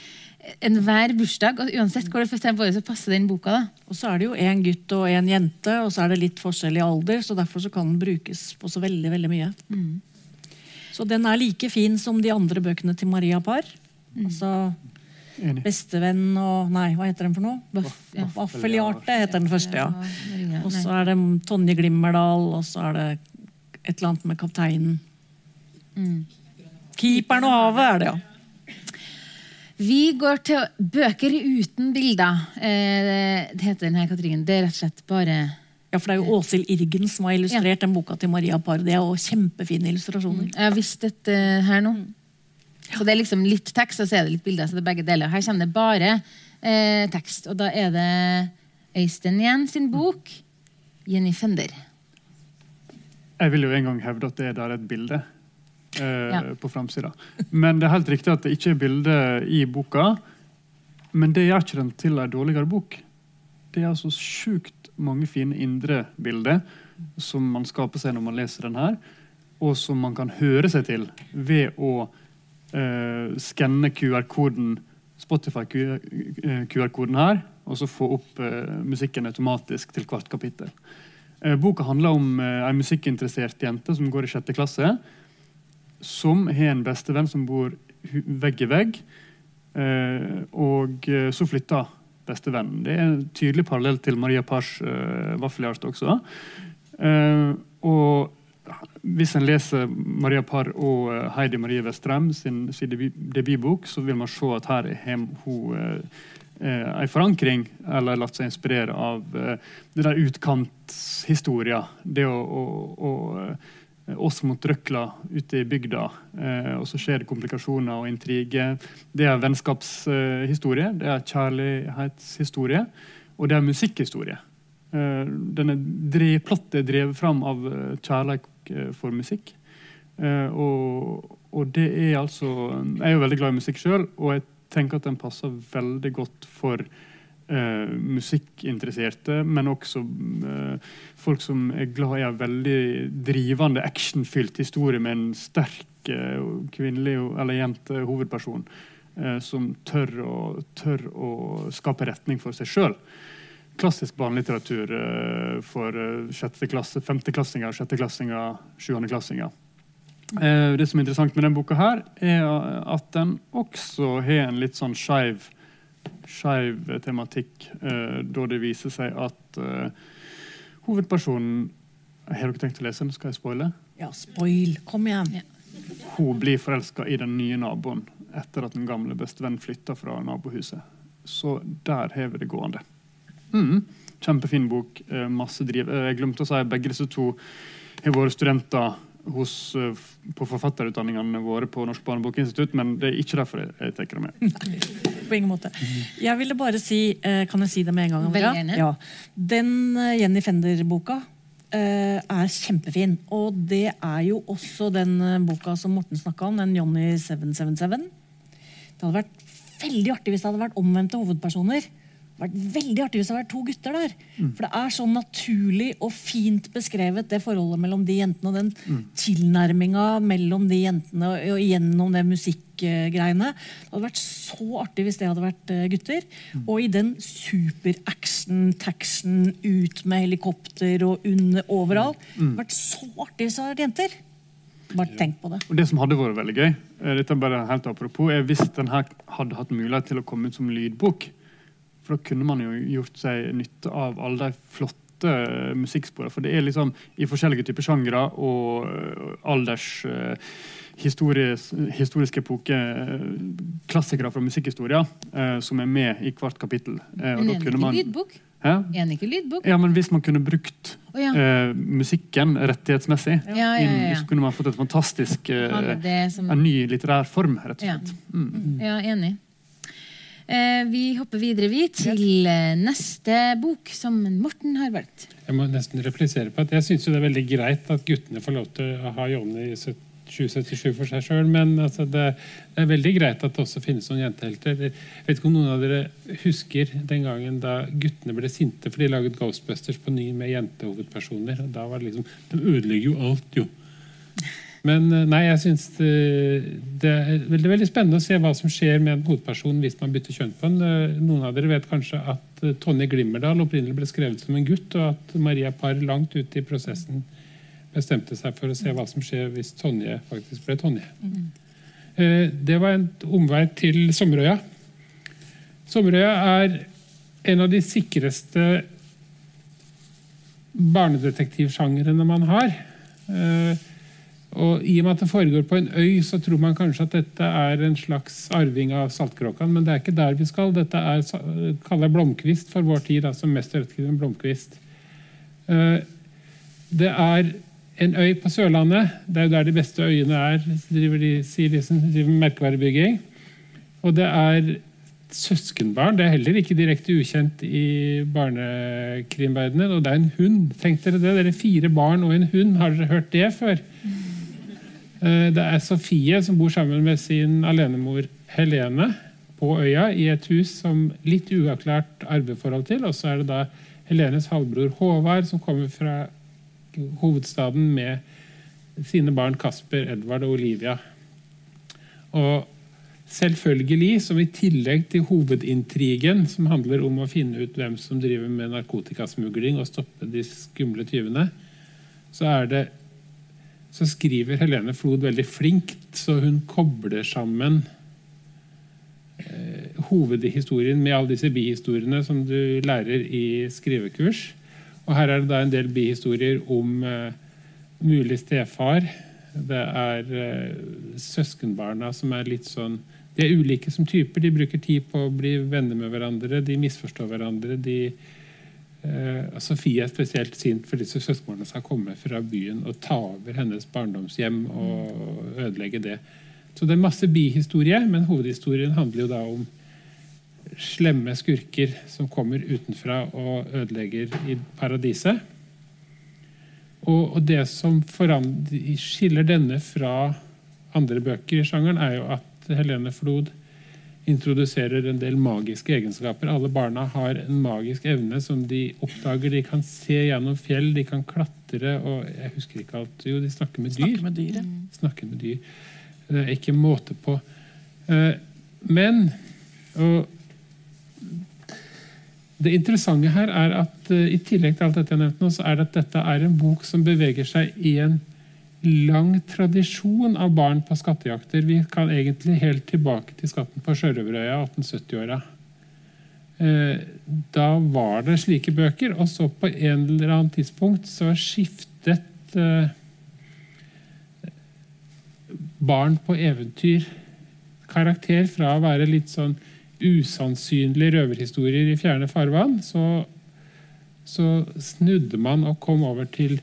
enhver bursdag. og Uansett hvor det er på året, så passer den boka. da. Og så er det jo en gutt og en jente, og så er det litt forskjell i alder. Så derfor så kan den brukes på så veldig veldig mye. Så den er like fin som de andre bøkene til Maria Parr. Altså Enig. Bestevenn og Nei, hva heter den for noe? Vaff, ja. Heter den første, ja. Maria, Og så er det Tonje Glimmerdal, og så er det et eller annet med kapteinen. Mm. Keeperen og havet er det, ja. Vi går til bøker uten bilder. Eh, det heter denne kategorien. Det er rett og slett bare Ja, for det er jo Åshild Irgen som har illustrert den boka til Maria Pardia. Det jo kjempefine illustrasjoner. Jeg har visst dette her nå. Så det er liksom litt tekst, og så er det litt bilder. Så det er begge deler. Her kommer det bare eh, tekst. Og da er det Øystein igjen sin bok. Jenny Fender. Jeg vil jo en gang hevde at det der er et bilde eh, Ja. på framsida. Men det er helt riktig at det ikke er bilde i boka. Men det gjør ikke den til ei dårligere bok. Det er altså sjukt mange fine indre bilder som man skaper seg når man leser den her, og som man kan høre seg til ved å eh, skanne QR-koden Spotify-QR-koden her, og så få opp eh, musikken automatisk til hvert kapittel. Eh, boka handler om eh, ei musikkinteressert jente som går i sjette klasse, som har en bestevenn som bor vegg i vegg. Eh, og eh, så flytter bestevennen. Det er en tydelig parallell til Maria Pars eh, vaffelhjerte også. Og hvis en leser Maria Parr og Heidi Marie Vestrem sin, sin debutbok, så vil man se at her har hun en forankring, eller latt seg inspirere av eh, det der utkanthistoria. Det å, å, å oss mot røkla ute i bygda, eh, og så skjer det komplikasjoner og intriger. Det er vennskapshistorie, det er kjærlighetshistorie, og det er musikkhistorie. Eh, denne plottet er drevet fram av eh, kjærlighet eh, for musikk. Eh, og, og det er altså Jeg er jo veldig glad i musikk sjøl, og jeg tenker at den passer veldig godt for eh, musikkinteresserte, men også eh, folk som er glad i en veldig drivende, actionfylt historie med en sterk eh, kvinnelig eller jente hovedperson, eh, som tør å, tør å skape retning for seg sjøl klassisk barnelitteratur eh, for eh, sjette klasse, femteklassinger, sjetteklassinger, sjuendeklassinger. Det som er interessant med denne boka, her, er at den også har en litt sånn skeiv skeiv tematikk, eh, da det viser seg at eh, hovedpersonen Har dere tenkt å lese den? Skal jeg spoile? Ja, spoil. Kom igjen. Hun blir forelska i den nye naboen etter at den gamle bestevennen flytta fra nabohuset. Så der har vi det gående. Mm. Kjempefin bok. eh, Masse driv. Eh, Jeg glemte å si at begge disse to har vært studenter hos, eh, på forfatterutdanningene våre på Norsk barnebokinstitutt, men det er ikke derfor jeg, jeg tar det med. På ingen måte. Jeg ville bare si eh, Kan jeg si det med en gang? Veldig gjerne. Ja. Den eh, Jenny Fender-boka eh, er kjempefin. Og det er jo også den boka som Morten snakka om, den Johnny 777. Det hadde vært veldig artig hvis det hadde vært omvendte hovedpersoner. Vært veldig artig hvis det hadde vært to gutter der. For det er så naturlig og fint beskrevet, det forholdet mellom de jentene og den tilnærminga mellom de jentene og, gjennom det musikkgreiene. Det hadde vært så artig hvis det hadde vært gutter. gutter. Og i den super-action, taction, ut med helikopter og under overalt. Det hadde vært så artig hvis det hadde vært jenter. Bare tenk på det. Og Det som hadde vært veldig gøy, eh, dette er bare helt apropos, er hvis den her hadde hatt mulighet til å komme ut som lydbok. For da kunne man jo gjort seg nytte av alle de flotte eh, musikksporene. For det er liksom i forskjellige typer sjangre og eh, alders eh, historis, historiske epoke klassikere fra musikkhistoria som er med i hvert kapittel. Men er kunne ikke lydbok? Hæ? Er ikke lydbok? Ja, men hvis man kunne brukt oh, ja. eh, musikken rettighetsmessig, Ja, ja, inn, så kunne man fått et fantastisk eh, som en ny litterær form, rett og slett. Mm. Ja, enig. Eh, vi hopper videre vi til eh, neste bok, som Morten har valgt. Jeg må nesten replisere på at jeg syns det er veldig greit at guttene får lov til å ha Jonny i 2077 for seg sjøl, men altså det, det er veldig greit at det også finnes noen jentehelter. Jeg vet ikke om noen av dere husker den gangen da guttene ble sinte for de laget Ghostbusters på ny med jentehovedpersoner. og Da var det liksom De ødelegger jo alt, jo. Men eh, nei, jeg syns det, det er veldig, veldig spennende å se hva som skjer med en hovedperson hvis man bytter kjønn på den. Eh, Noen av dere vet kanskje at eh, Tonje Glimmerdal opprinnelig ble skrevet som en gutt, og at Maria Parr langt ute i prosessen bestemte seg for å se hva som skjer hvis Tonje faktisk ble Tonje. Eh, Det var en omvei til Sommerøya. Sommerøya er en av de sikreste barnedetektivsjangrene man har. Og I og med at det foregår på en øy, så tror man kanskje at dette er en slags arving av Saltkråkan, men det er ikke der vi skal. Dette er kaller jeg Blomkvist for vår tid, altså mest rødtkrigen Blomkvist. Eh, Det er en øy på Sørlandet. Det er jo der de beste øyene er, driver de, sier de driver merkevarebygging. Og det er søskenbarn. Det er heller ikke direkte ukjent i barnekrimverdenen. Og det er en hund. Tenk dere det. Dere er fire barn og en hund. Har dere hørt det før? Eh, Det er Sofie som bor sammen med sin alenemor Helene på øya i et hus som litt uavklart arveforhold til. Og så er det da Helenes halvbror Håvard som kommer fra hovedstaden med sine barn Kasper, Edvard og Olivia. Og selvfølgelig, som i tillegg til hovedintrigen, som handler om å finne ut hvem som driver med narkotikasmugling og stoppe de skumle tyvene, så er det så skriver Helene Flod veldig flinkt, så hun kobler sammen eh, hovedhistorien med alle disse bihistoriene som du lærer i skrivekurs. Og her er det da en del bihistorier om eh, mulig stefar. Det er eh, søskenbarna som er litt sånn De er ulike som typer. De bruker tid på å bli venner med hverandre. De misforstår hverandre. de Eh, Sofie er spesielt sint for disse søskenbarna skal komme fra byen og ta over hennes barndomshjem og ødelegge det. Så det er masse bihistorie, men hovedhistorien handler jo da om slemme skurker som kommer utenfra og ødelegger i paradiset. Og, og det som skiller denne fra andre bøker i sjangeren, er jo at Helene Flod introduserer en del magiske egenskaper. Alle barna har en magisk evne som de oppdager. De kan se gjennom fjell, de kan klatre og jeg husker ikke alt. Jo, de snakker med dyr. Snakker med dyret. Snakker med dyr. Det er ikke måte på. Eh, Men og det interessante her er at eh, i tillegg til alt dette jeg nevnte nå, så er det at dette er en bok som beveger seg i en lang tradisjon av barn på skattejakter. Vi kan egentlig helt tilbake til skatten på Sjørøverøya 1870-åra. Eh, Da var det slike bøker, og så på en eller annen tidspunkt så skiftet eh, barn på eventyr karakter fra å være litt sånn usannsynlige røverhistorier i fjerne farvann, så, så snudde man og kom over til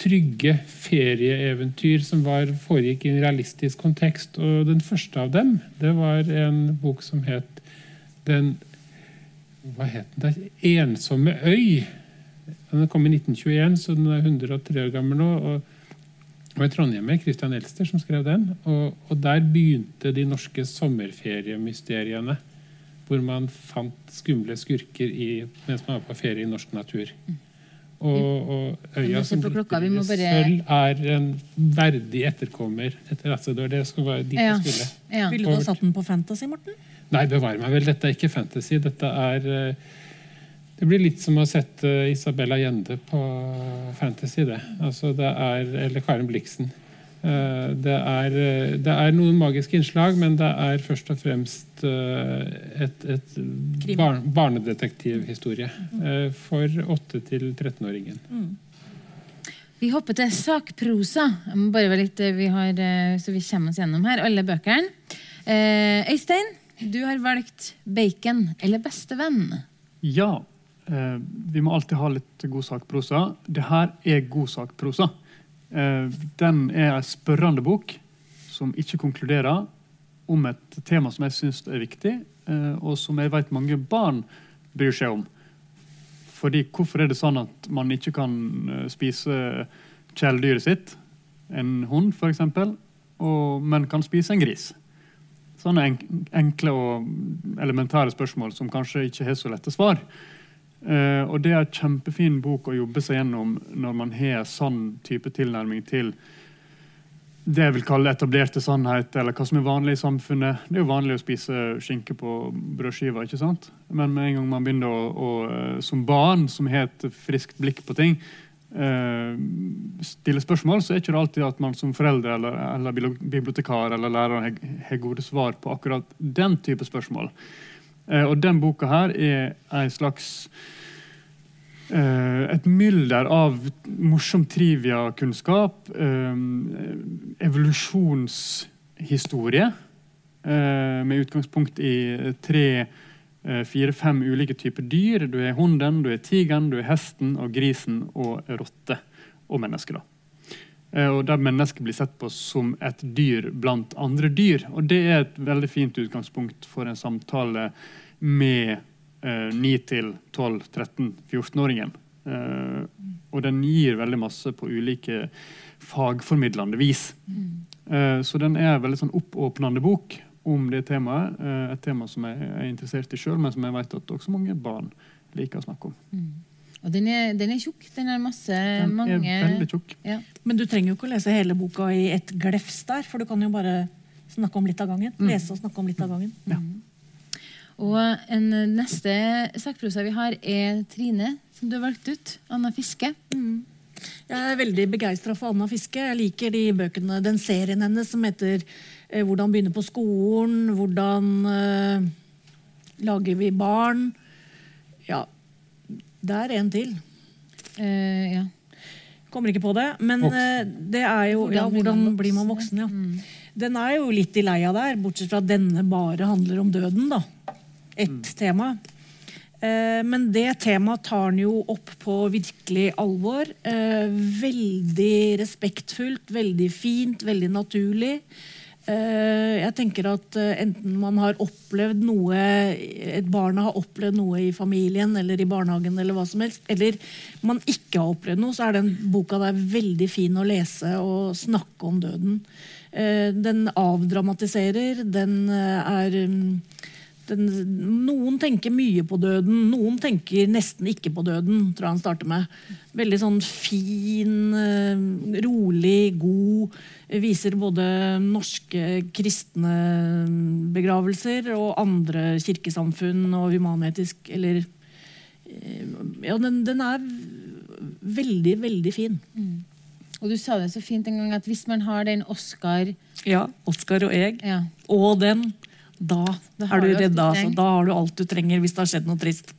trygge ferieeventyr som var, foregikk i en realistisk kontekst. Og den første av dem det var en bok som het Den hva het den? der? 'Ensomme øy'. Den kom i 1921, så den er 103 år gammel nå. og det var i Trondheim Christian Elster som skrev den. Og, og der begynte de norske sommerferiemysteriene. Hvor man fant skumle skurker i, mens man var på ferie i norsk natur. Og, og øya som på klokka, vi bare- sølv, er en verdig etterkommer etter Assedor. Det skal være dit Ja. det skulle. Ja. Ville du ha satt den på Fantasy, Morten? Nei, bevare meg vel. Dette er ikke fantasy. Dette er eh, Det blir litt som å sette Isabella Gjende på fantasy, det. Altså, det er, eller Karen Blixen. Eh, Det er, eh, det er noen magiske innslag, men det er først og fremst eh, et, et bar, barnedetektivhistorie eh, for 8- til 13-åringen. Vi hopper til sakprosa. Bare litt, vi har, så vi kommer oss gjennom her, alle bøkene. Eh, Øystein, du har valgt 'Bacon' eller 'Bestevenn'. Ja. Eh, vi må alltid ha litt god sakprosa. Det her er god sakprosa. Eh, den er en spørrende bok som ikke konkluderer om et tema som jeg syns er viktig, eh, og som jeg vet mange barn bryr seg om. Fordi Hvorfor er det sånn at man ikke kan eh, spise kjæledyret sitt, en hund f.eks., men kan spise en gris? Sånne enkle og elementære spørsmål som kanskje ikke har så lette svar. Eh, og det er en kjempefin bok å jobbe seg gjennom når man har sånn type tilnærming til det jeg vil kalle etablerte sannhet, eller hva som er vanlig i samfunnet. Det er jo vanlig å spise skinke på brødskiva, ikke sant? Men med en gang man begynner å, å eh, som barn, som har et friskt blikk på ting, eh, stille spørsmål, så er ikke det alltid at man som foreldre eller, eller bibliotekar eller lærer har gode svar på akkurat den type spørsmål. Eh, og den boka her er ei slags eh, et mylder av morsom trivia-kunnskap, eh, evolusjonshistorie, eh, med utgangspunkt i tre, eh, fire, fem ulike typer dyr. Du er hunden, du er tigeren, du er hesten og grisen og rotte og menneske. Eh, Og der mennesket blir sett på som et dyr blant andre dyr. Og det er et veldig fint utgangspunkt for en samtale med eh, 9-12-13-14-åringen. Eh, og den gir veldig masse på ulike fagformidlende vis. Eh, så den er en veldig sånn oppåpnende bok om det temaet. Eh, et tema som jeg er interessert i sjøl, men som jeg vet at også mange barn liker å snakke om. Og den er, den er tjukk. Den har masse Den mange er veldig tjukk. ja. Men du trenger jo ikke å lese hele boka i et glefs der, for du kan jo bare snakke om litt av gangen. Lese og snakke om litt av gangen. Og en neste sakprosa vi har, er Trine, som du har valgt ut. Anna Fiske. Jeg er veldig begeistra for Anna Fiske. Jeg liker de bøkene, den serien hennes som heter eh, 'Hvordan begynne på skolen', 'Hvordan eh, lager vi barn'. Ja, det er en til. Eh, ja. Kommer ikke på det. Men eh, det er jo Ja, hvordan blir man voksen? Ja. Den er jo litt i leia der, bortsett fra at denne bare handler om døden, da. Ett tema. Eh, Men det temaet tar han jo opp på virkelig alvor. Eh, Veldig respektfullt, veldig fint, veldig naturlig. Eh, Jeg tenker at eh, enten man har opplevd noe Et barn har opplevd noe i familien eller i barnehagen, eller hva som helst, eller man ikke har opplevd noe, så er den boka der veldig fin å lese og snakke om døden. Eh, Den avdramatiserer, den er mm, den, noen tenker mye på døden, noen tenker nesten ikke på døden. tror jeg han starter med. Veldig sånn fin, eh, rolig, god. Viser både norske kristne begravelser og andre kirkesamfunn og humanetisk Eller eh, Ja, den, den er veldig, veldig fin. Og du sa det så fint en gang at hvis man har den Oscar Ja. Oscar og jeg. ja, Og den. Da Da har er du. Altså. trenger. Da har du alt du trenger hvis det har skjedd noe trist.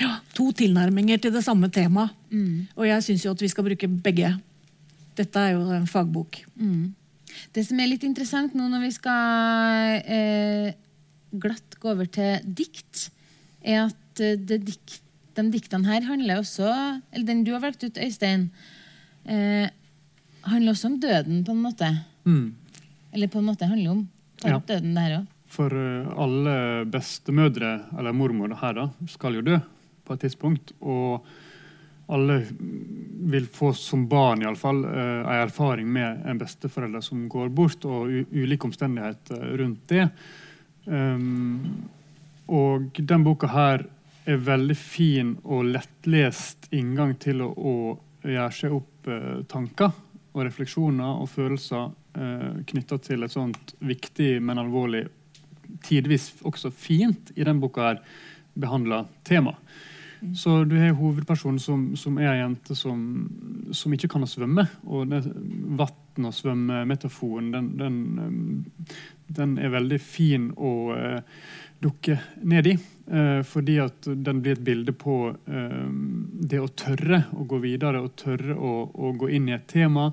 Ja, to tilnærminger til det samme temaet. Og jeg syns jo at vi skal bruke begge. Dette er jo en fagbok. Det som er litt interessant nå når vi skal eh, glatt gå over til dikt, er at eh, det dikt, de diktene her handler også Eller den du har valgt ut, Øystein, eh, handler også om døden, på en måte. Mm. Eller på en måte handler om Ja. døden der òg. For eh, alle bestemødre, eller mormor her, da, skal jo dø på et tidspunkt. Og alle vil få som barn iallfall uh, en erfaring med en besteforelder som går bort, og ulike omstendigheter rundt det. Um, og den boka her er veldig fin og lettlest inngang til å, å gjøre seg opp uh, tanker og refleksjoner og følelser eh, knytta til et sånt viktig, men alvorlig, tidvis også fint, i den boka her behandla tema. Så du har hovedpersonen som, som er ei jente som, som ikke kan å svømme. Og vann og svømme-metaforen, den, den, eh, den, er veldig fin å uh, dukke ned i. Uh, fordi at den blir et bilde på uh, det å tørre å gå videre og tørre å, å gå inn i et tema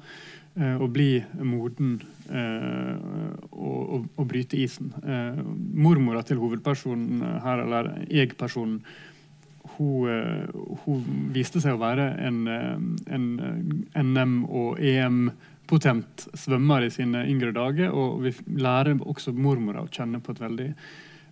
og bli moden og, og, og, bryte isen. mormora til hovedpersonen her, eller jeg-personen, hun, eh, hun, viste seg å være en, eh, en eh, NM- og EM-potent svømmer i sine yngre dager. Og vi lærer også mormora å kjenne på et veldig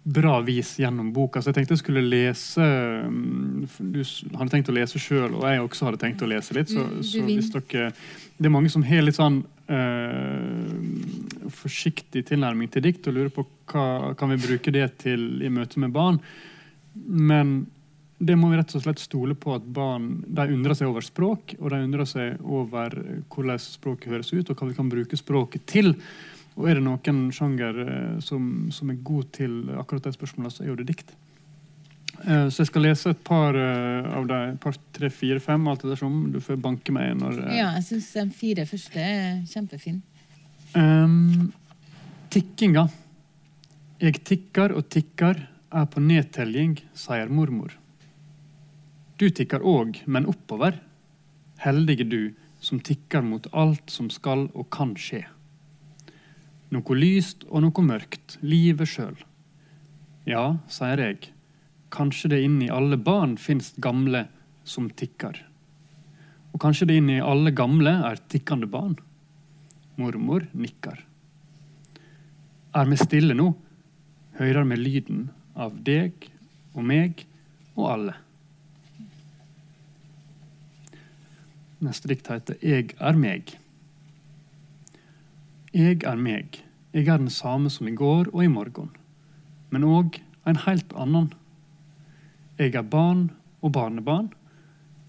bra vis gjennom boka. Så jeg tenkte jeg skulle lese mm, Du hadde tenkt å lese sjøl, og jeg også hadde tenkt å lese litt. Så, så hvis dere Det er mange som har litt sånn uh, forsiktig tilnærming til dikt og lurer på hva kan vi bruke det til i møte med barn. Men det må vi rett og slett stole på at barn de undrer seg over språk, og de undrer seg over hvordan språket høres ut, og hva vi kan bruke språket til. Og er det noen sjanger eh, som, som er god til akkurat det spørsmålet, så er jo det dikt. Eh, så jeg skal lese et par eh, av de par, tre, fire, fem, alt ettersom. Du får banke meg når Ja, jeg syns de fire første er kjempefine. Um, tikkinga. Jeg tikker og tikker, er på nedtelling, sier mormor. Du tikker òg, men oppover. Heldige du som tikker mot alt som skal og kan skje. Noe lyst og noe mørkt, livet sjøl. Ja, sier jeg, kanskje det inni alle barn finst gamle som tikker. Og kanskje det inni alle gamle er tikkende barn. Mormor nikker. Er vi stille nå, hører vi lyden av deg og meg og alle. Neste dikt heter 'Jeg er meg'. Jeg er meg. Jeg er den samme som i går og i morgen, men òg en helt annen. Jeg er barn og barnebarn,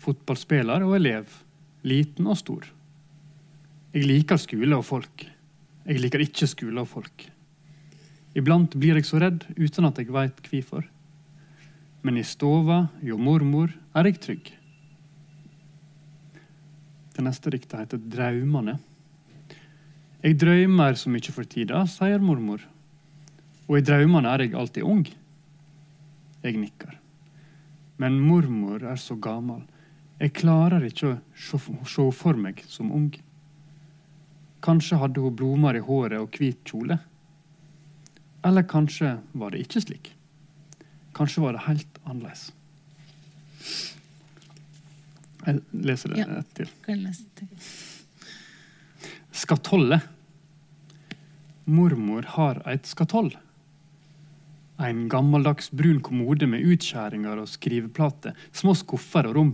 fotballspiller og elev, liten og stor. Jeg liker skole og folk. Jeg liker ikke skole og folk. Iblant blir jeg så redd uten at jeg veit hvorfor. Men i stova hjå mormor er jeg trygg. Det neste diktet heter 'Draumane'. Jeg drømmer så mye for tida, sier mormor. Og i drømmene er jeg alltid ung. Jeg nikker. Men mormor er så gammel. Jeg klarer ikke å se for meg som ung. Kanskje hadde hun blomster i håret og hvit kjole. Eller kanskje var det ikke slik. Kanskje var det helt annerledes. Jeg leser det ja. til. Skatolle. Mormor har eit skatoll. En gammeldags brun kommode med utskjæringer og skriveplater, små skuffer og rom.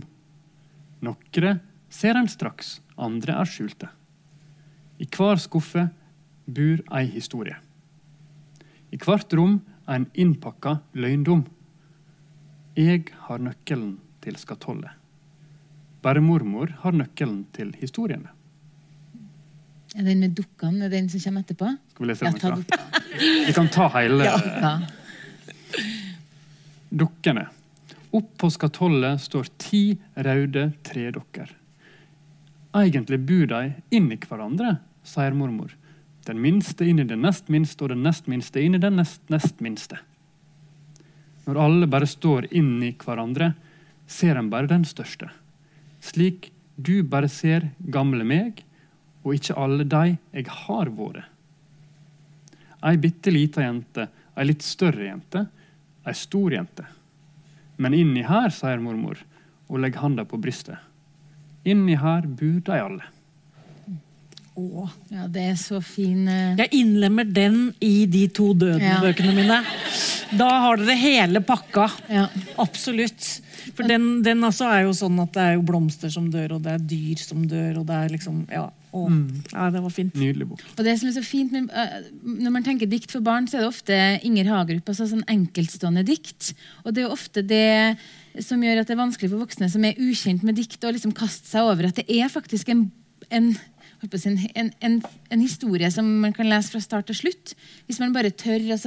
Nokre ser en straks, andre er skjulte. I hver skuffe bor ei historie. I hvert rom en innpakka løgndom. Jeg har nøkkelen til skatollet. Bare mormor har nøkkelen til historiene. Er den med dukkene den som kommer etterpå? Skal vi lese den fra? Vi kan ta hele ja. Dukkene. Opp på skatollet står ti røde tredokker. Egentlig bor de inni hverandre, sier mormor. Den minste inn i den nest minste, og den nest minste inn i den nest nest minste. Når alle bare står inni hverandre, ser en bare den største slik du bare ser gamle meg, og ikke alle de jeg har vært. Ei bitte lita jente, ei litt større jente, ei stor jente. Men inni her, sier mormor og legger handa på brystet. Inni her bor de alle. Å, ja, det er så fin uh... Jeg innlemmer den i de to Døden-bøkene ja. mine. Da har dere hele pakka. Ja. Absolutt. For den, den altså er jo sånn at det er jo blomster som dør, og det er dyr som dør, og det er liksom Ja. Og, mm. ja det var fint. Nydelig bok. Og det som er så fint med, uh, Når man tenker dikt for barn, så er det ofte Inger Hagerup, altså sånn enkeltstående dikt. Og det er ofte det som gjør at det er vanskelig for voksne som er ukjent med dikt, å liksom kaste seg over at det er faktisk en, en en, en, en, historie som man kan lese fra start til slutt. Hvis man bare tør å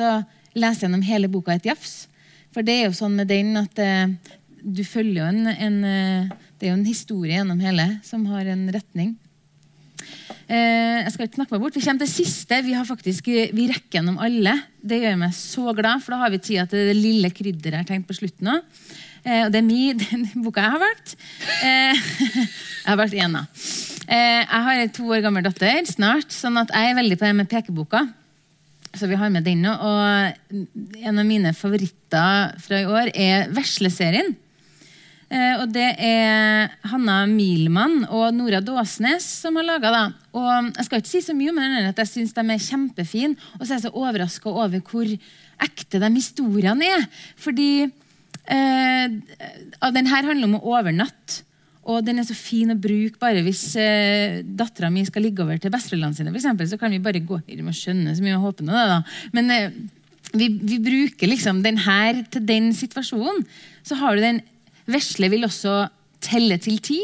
lese gjennom hele boka et jafs. For det er jo sånn med den at eh, du følger jo en, en, eh, Det er jo en historie gjennom hele som har en retning. Eh, jeg skal ikke snakke meg bort. Vi kommer til siste. Vi, har faktisk, vi rekker gjennom alle. Det gjør meg så glad, for da har vi tida til det lille krydderet jeg har tenkt på slutten òg. Eh, og det er min, den boka jeg har valgt. Eh, jeg har valgt én, da. Eh, jeg har en to år gammel datter snart, sånn at jeg er veldig på det med pekeboka. Så vi har med den nå. Og en av mine favoritter fra i år er Vesleserien. Eh, og det er Hanna Milman og Nora Dåsnes som har laga den. Og jeg skal ikke si så mye om den, at jeg syns de er kjempefine. Og så er jeg så overraska over hvor ekte de historiene er. Fordi eh, den her handler om å overnatte. Og den er så fin å bruke bare hvis eh, dattera mi skal ligge over til besteforeldrene sine. For eksempel, så kan vi bare gå inn og skjønne så mye og håpe noe. Da. Men eh, vi, vi, bruker liksom den her til den situasjonen. Så har du den Vesle vil også telle til ti.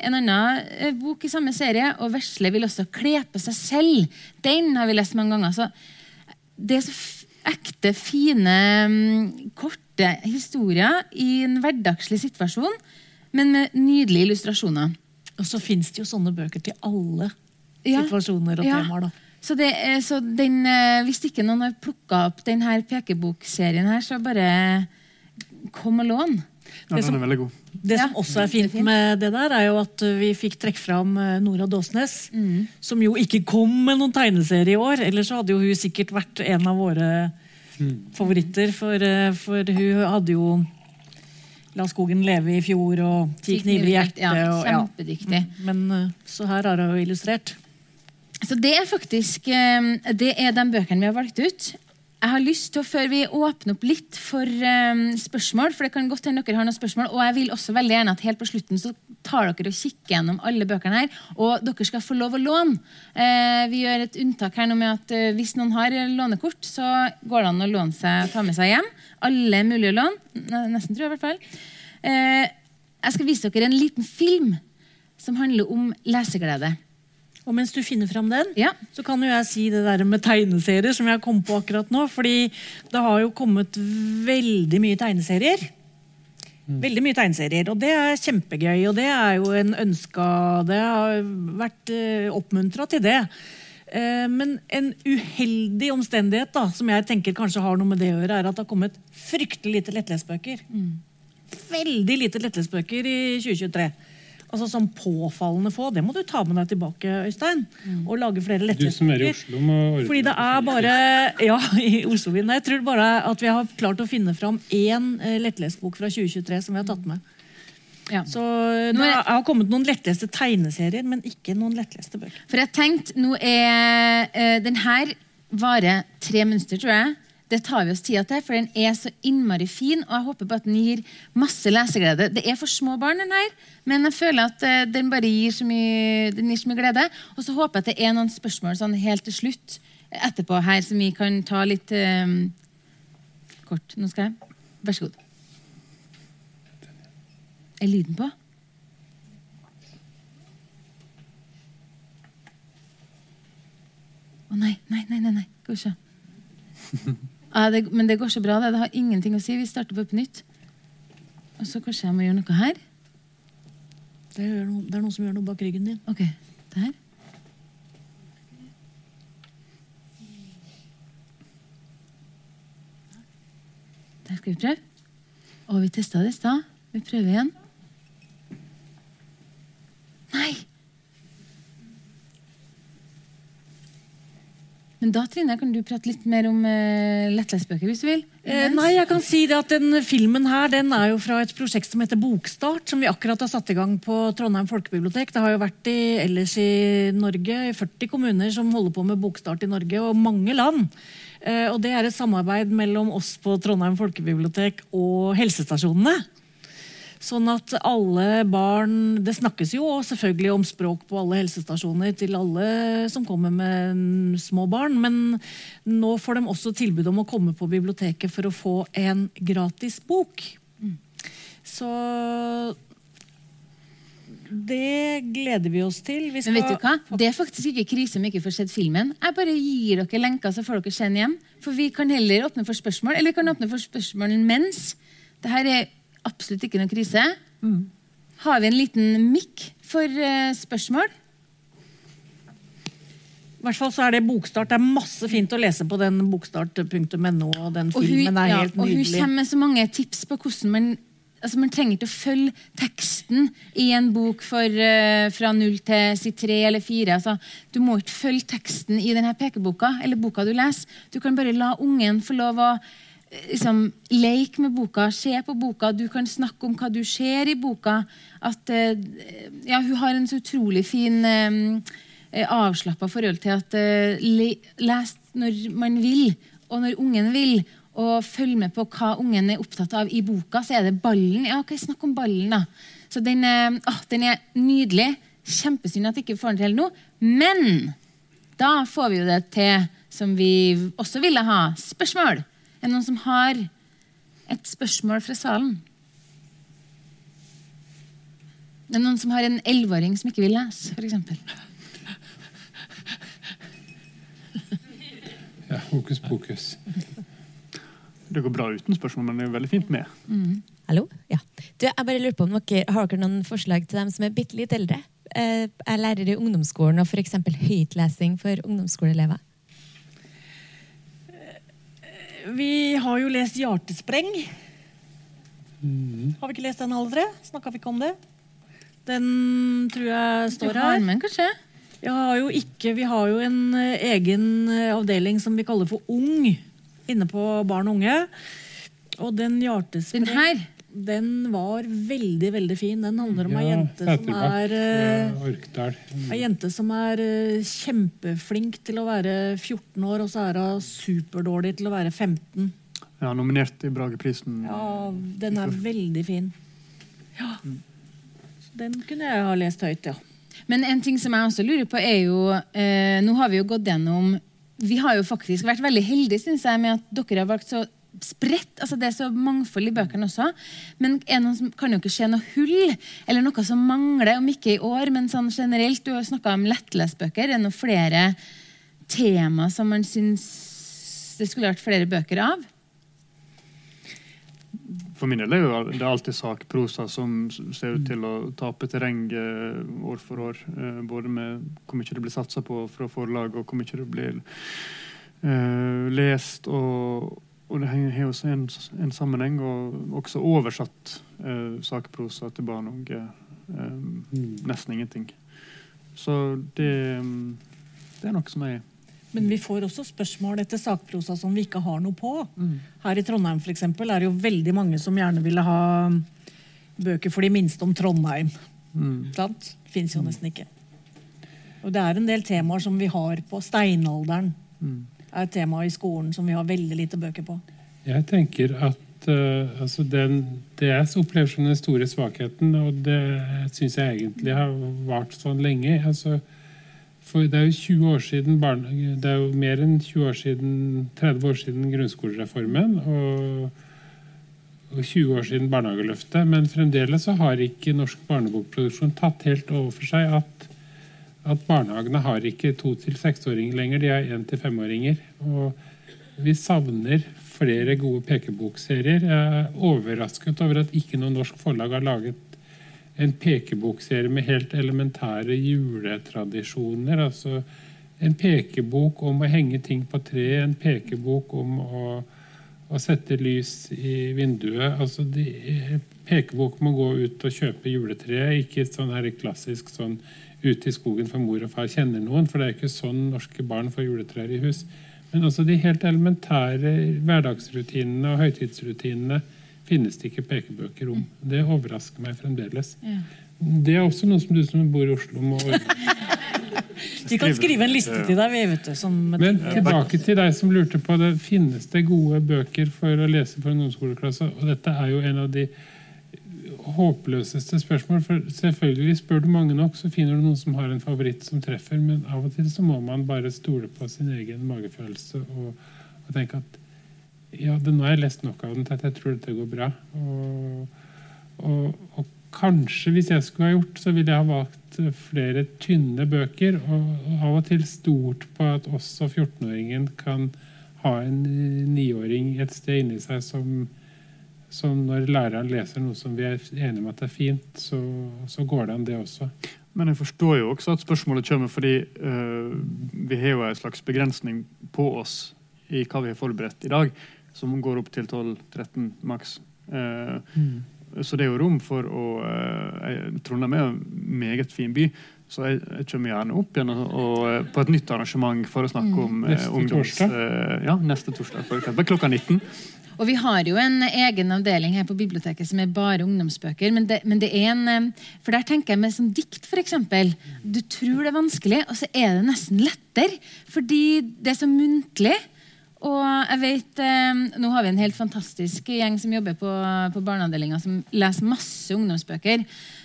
En annen eh, bok i samme serie. Og Vesle vil også kle på seg selv. Den har vi lest mange ganger. Så det er så ekte, fine, mm, korte historier i en hverdagslig situasjon men med nydelige illustrasjoner. Og så fins det jo sånne bøker til alle ja. situasjoner og ja. temaer. da. Så, det, så den, eh, Hvis ikke noen har plukka opp denne pekebokserien, her, så bare kom og lån. Ja, den er veldig god. Det som også er fint med det der, er jo at vi fikk trekke fram eh, Nora Dåsnes. Mm. Som jo ikke kom med noen tegneserie i år. Ellers så hadde jo hun sikkert vært en av våre mm. favoritter. For, eh, for hun hadde jo La skogen leve i fjor og Ti kniver i hjertet. Ja, kjempedyktig. Ja. Mm. Men eh, så her har hun illustrert. Så det er faktisk eh, det er de bøkene vi har valgt ut. Jeg har lyst til, å, Før vi åpner opp litt for um, spørsmål, for det kan godt hende dere har noen spørsmål, og jeg vil også veldig gjerne at helt på slutten så tar dere og kikker gjennom alle bøkene her, og dere skal få lov å låne. Uh, vi gjør et unntak her nå med at uh, hvis noen har lånekort, så går det an å låne seg, ta med seg hjem. Alle mulige lån. Nesten, tror jeg i hvert fall. Uh, jeg skal vise dere en liten film som handler om leseglede. Og mens du finner fram den, ja. så kan jo jeg si det der med tegneserier som jeg kom på akkurat nå. fordi det har jo kommet veldig mye tegneserier. Mm. Veldig mye tegneserier, og det er kjempegøy. Og det er jo en ønska Det har vært uh, oppmuntra til det. Uh, men en uheldig omstendighet da, som jeg tenker kanskje har noe med det å gjøre, er at det har kommet fryktelig lite lettlesbøker. Mm. Veldig lite lettlesbøker i 2023 altså sånn påfallende få. Det må du ta med deg tilbake, Øystein. Mm. Og lage flere lettlesbøker. Du som er i Oslo må ordne Fordi det er bare Ja, i Oslobyen. Jeg tror bare at vi har klart å finne fram én eh, lettlesbok fra 2023 som vi har tatt med. Ja. Så nå er, har kommet noen lettleste tegneserier, men ikke noen lettleste bøker. For jeg tenkte, nå er uh, Den her varer tre minutter, tror jeg. Det tar vi oss tida til, for den er så innmari fin. Og jeg håper på at den gir masse leseglede. Det er for små barn, den her, men jeg føler at uh, den bare gir så mye, gir så mye glede. Og så håper jeg at det er noen spørsmål sånn helt til slutt etterpå her som vi kan ta litt um, kort. Nå skal jeg Vær så god. Er lyden på? Å nei, nei, nei, nei. nei. Skal vi se. Ja, det, men det går så bra. Det. det har ingenting å si. Vi starter på nytt. Og så kanskje jeg må gjøre noe her. Det er, noe, det er noen som gjør noe bak ryggen din. Ok, der. Der skal vi prøve. Og vi testa det i stad. Vi prøver igjen. Nei! Men da Trine, kan du prate litt mer om uh, lettlesbøker, hvis du vil? Eh, nei, jeg kan si det at den Filmen her den er jo fra et prosjekt som heter Bokstart, som vi akkurat har satt i gang på Trondheim folkebibliotek. Det har jo vært i, ellers i Norge, i 40 kommuner som holder på med bokstart i Norge, og mange land. Eh, og Det er et samarbeid mellom oss på Trondheim folkebibliotek og helsestasjonene. Sånn at alle barn Det snakkes jo selvfølgelig om språk på alle helsestasjoner til alle som kommer med små barn, men nå får de også tilbud om å komme på biblioteket for å få en gratis bok. Så det gleder vi oss til. Vi Men vet du hva? Det er faktisk ikke krise om ikke får sett filmen. Jeg bare gir dere lenka, så får dere sende hjem. For vi kan heller åpne for spørsmål, eller vi kan åpne for spørsmål mens. Dette er absolutt ikke noe krise. Mm. har vi en liten mikk for uh, spørsmål. I hvert fall så er det bokstart. Det er masse fint å lese på den bokstart.no. Og den Og hun, filmen er ja, nydelig. og hun kommer med så mange tips på hvordan man altså Man trenger ikke å følge teksten i en bok for, uh, fra null til si tre eller fire. Altså, du må ikke følge teksten i denne pekeboka eller boka du leser. Du kan bare la ungen få lov å liksom, leke med boka, se på boka. Du kan snakke om hva du ser i boka. At, eh, ja, hun har en så utrolig fin eh, avslappa forhold til at eh, le, les når man vil, og når ungen vil. Og følg med på hva ungen er opptatt av i boka. Så er det ballen. Ja, ok, snakk om ballen, da. Så den, eh, den er nydelig. Kjempesynd at jeg ikke får den til nå. Men da får vi jo det til som vi også ville ha. Spørsmål. Er det noen som har et spørsmål fra salen? Er det noen som har en elleveåring som ikke vil lese, f.eks.? Ja, hokus pokus. Det går bra uten spørsmål, men det er veldig fint med. Hallo? Ja. Du, jeg bare lurer på om dere Har dere noen forslag til dem som er bitte litt eldre? Eh, Jeg lærer i ungdomsskolen og f.eks. høytlesing for ungdomsskoleelever. Vi har jo lest 'Hjartespreng'. Har vi ikke lest den alle tre? Snakka vi ikke om det? Den tror jeg står her. den, kanskje? Har jo, ikke, vi har jo en eh, egen eh, avdeling som vi kaller for Ung inne på barn og unge. Og den hjertespreng Den her? Den var veldig, veldig fin. Den handler om ei jente som er eh, Ei jente som er uh, kjempeflink til å være 14 år, og så er hun superdårlig til å være 15. Ja, nominert i Brageprisen. Ja, den er veldig fin. Ja. Den kunne jeg ha lest høyt, ja. Men en ting som jeg også lurer på, er jo eh, Nå har vi jo gått gjennom Vi har jo faktisk vært veldig heldige synes jeg, med at dere har valgt så spredt. altså Det er så mangfold i bøkene også. Men er noen kan jo ikke se noe hull, eller noe som mangler, om ikke i år, men sånn generelt. Du har snakka om lettlesbøker. Er det noen flere tema som man syns det skulle vært flere bøker av? For min del er det alltid sakprosa som ser ut til å tape terreng eh, år for år. eh, Både med hvor mye det blir satsa på fra forlag, og hvor mye det blir eh, lest. Og, og det har også en, en sammenheng, og også oversatt eh, sakprosa til barn og unge. eh, nesten ingenting. Så det, mm, det er noe som er Men vi får også spørsmål etter sakprosa som vi ikke har noe på. Her i Trondheim for eksempel, er det jo veldig mange som gjerne ville ha bøker for de minste om Trondheim. mm, Sant? Fins jo nesten ikke. Og det er en del temaer som vi har på. Steinalderen mm. Er et tema i skolen som vi har veldig lite bøker på. Jeg tenker at uh, altså den, det jeg opplever som den store svakheten, og det syns jeg egentlig har vart sånn lenge altså, For det er jo 20 år siden barne, det er jo mer enn 20 år siden, 30 år siden grunnskolereformen. og og 20 år siden barnehageløftet, men fremdeles så har ikke norsk barnebokproduksjon tatt helt over for seg at, at barnehagene har ikke to- til seksåringer lenger, de har én- til femåringer. Og vi savner flere gode pekebokserier. Jeg er overrasket over at ikke noe norsk forlag har laget en pekebokserie med helt elementære juletradisjoner. Altså en pekebok om å henge ting på treet, en pekebok om å, å sette lys i vinduet. Altså de, pekebok må gå ut og kjøpe juletreet, ikke sånn her klassisk sånn ute i skogen for mor og far kjenner noen, for det er ikke sånn norske barn får juletrær i hus. Men også de helt elementære hverdagsrutinene og høytidsrutinene finnes det ikke pekebøker om. Det overrasker meg fremdeles. Ja. Det er også noe som du som bor i Oslo må ordne. Vi kan skrive en liste til deg. vi vet du, Men tilbake til deg som lurte på det. Finnes det gode bøker for å lese for en ungdomsskoleklasse? Og dette er jo en av de håpløseste spørsmål. For selvfølgelig spør du mange nok, så finner du noen som har en favoritt som treffer. Men av og til så må man bare stole på sin egen magefølelse og, og tenke at ja, det, nå har jeg lest nok av den til at jeg tror dette går bra. Og, og, og kanskje, hvis jeg skulle ha gjort, så ville jeg ha valgt flere tynne bøker. Og, og av og til stort på at også 14-åringen kan ha en niåring et sted inni seg som, Så når læreren leser noe som vi er enige om at er fint, så, så går det an, det også. Men jeg forstår jo også at spørsmålet kommer fordi øh, vi har jo en slags begrensning på oss i hva vi har forberedt i dag, som går opp til 12-13 maks. Eh, Så det er jo rom for å uh, Trondheim er en meget fin by. Så jeg, jeg kommer gjerne opp igjen og, og, på et nytt arrangement for å snakke om mm. Neste ungdoms... torsdag? Uh, ja, neste torsdag, for eksempel. Klokka 19. Og vi har jo en egen avdeling her på biblioteket som er bare ungdomsbøker. Men det, men det er en, eh, for der tenker jeg med som dikt, f.eks. Du tror det er vanskelig, og så er det nesten lettere. Fordi det er så muntlig. Og jeg vet, eh, Nå har vi en helt fantastisk gjeng som jobber på, på barneavdelinga, som leser masse ungdomsbøker.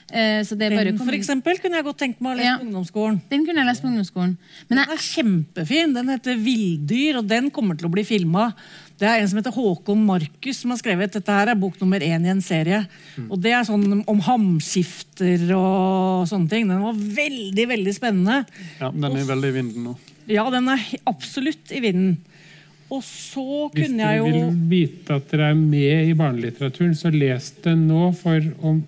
Eh, så det er bare Den for eksempel, kunne jeg godt tenkt meg å lese Ja. på ungdomsskolen. Den kunne jeg lest på ungdomsskolen. Men Den jeg, er kjempefin. Den heter 'Villdyr', og den kommer til å bli filma. Det er en som heter Håkon Markus som har skrevet dette her er bok nummer én i en serie. Og Det er sånn om hamskifter og sånne ting. Den var veldig veldig spennende. Ja, den er veldig i vinden nå. Ja, den er he- absolutt i vinden. Og så kunne jeg jo Hvis du vil vite at dere er med i barnelitteraturen, så les den nå, for om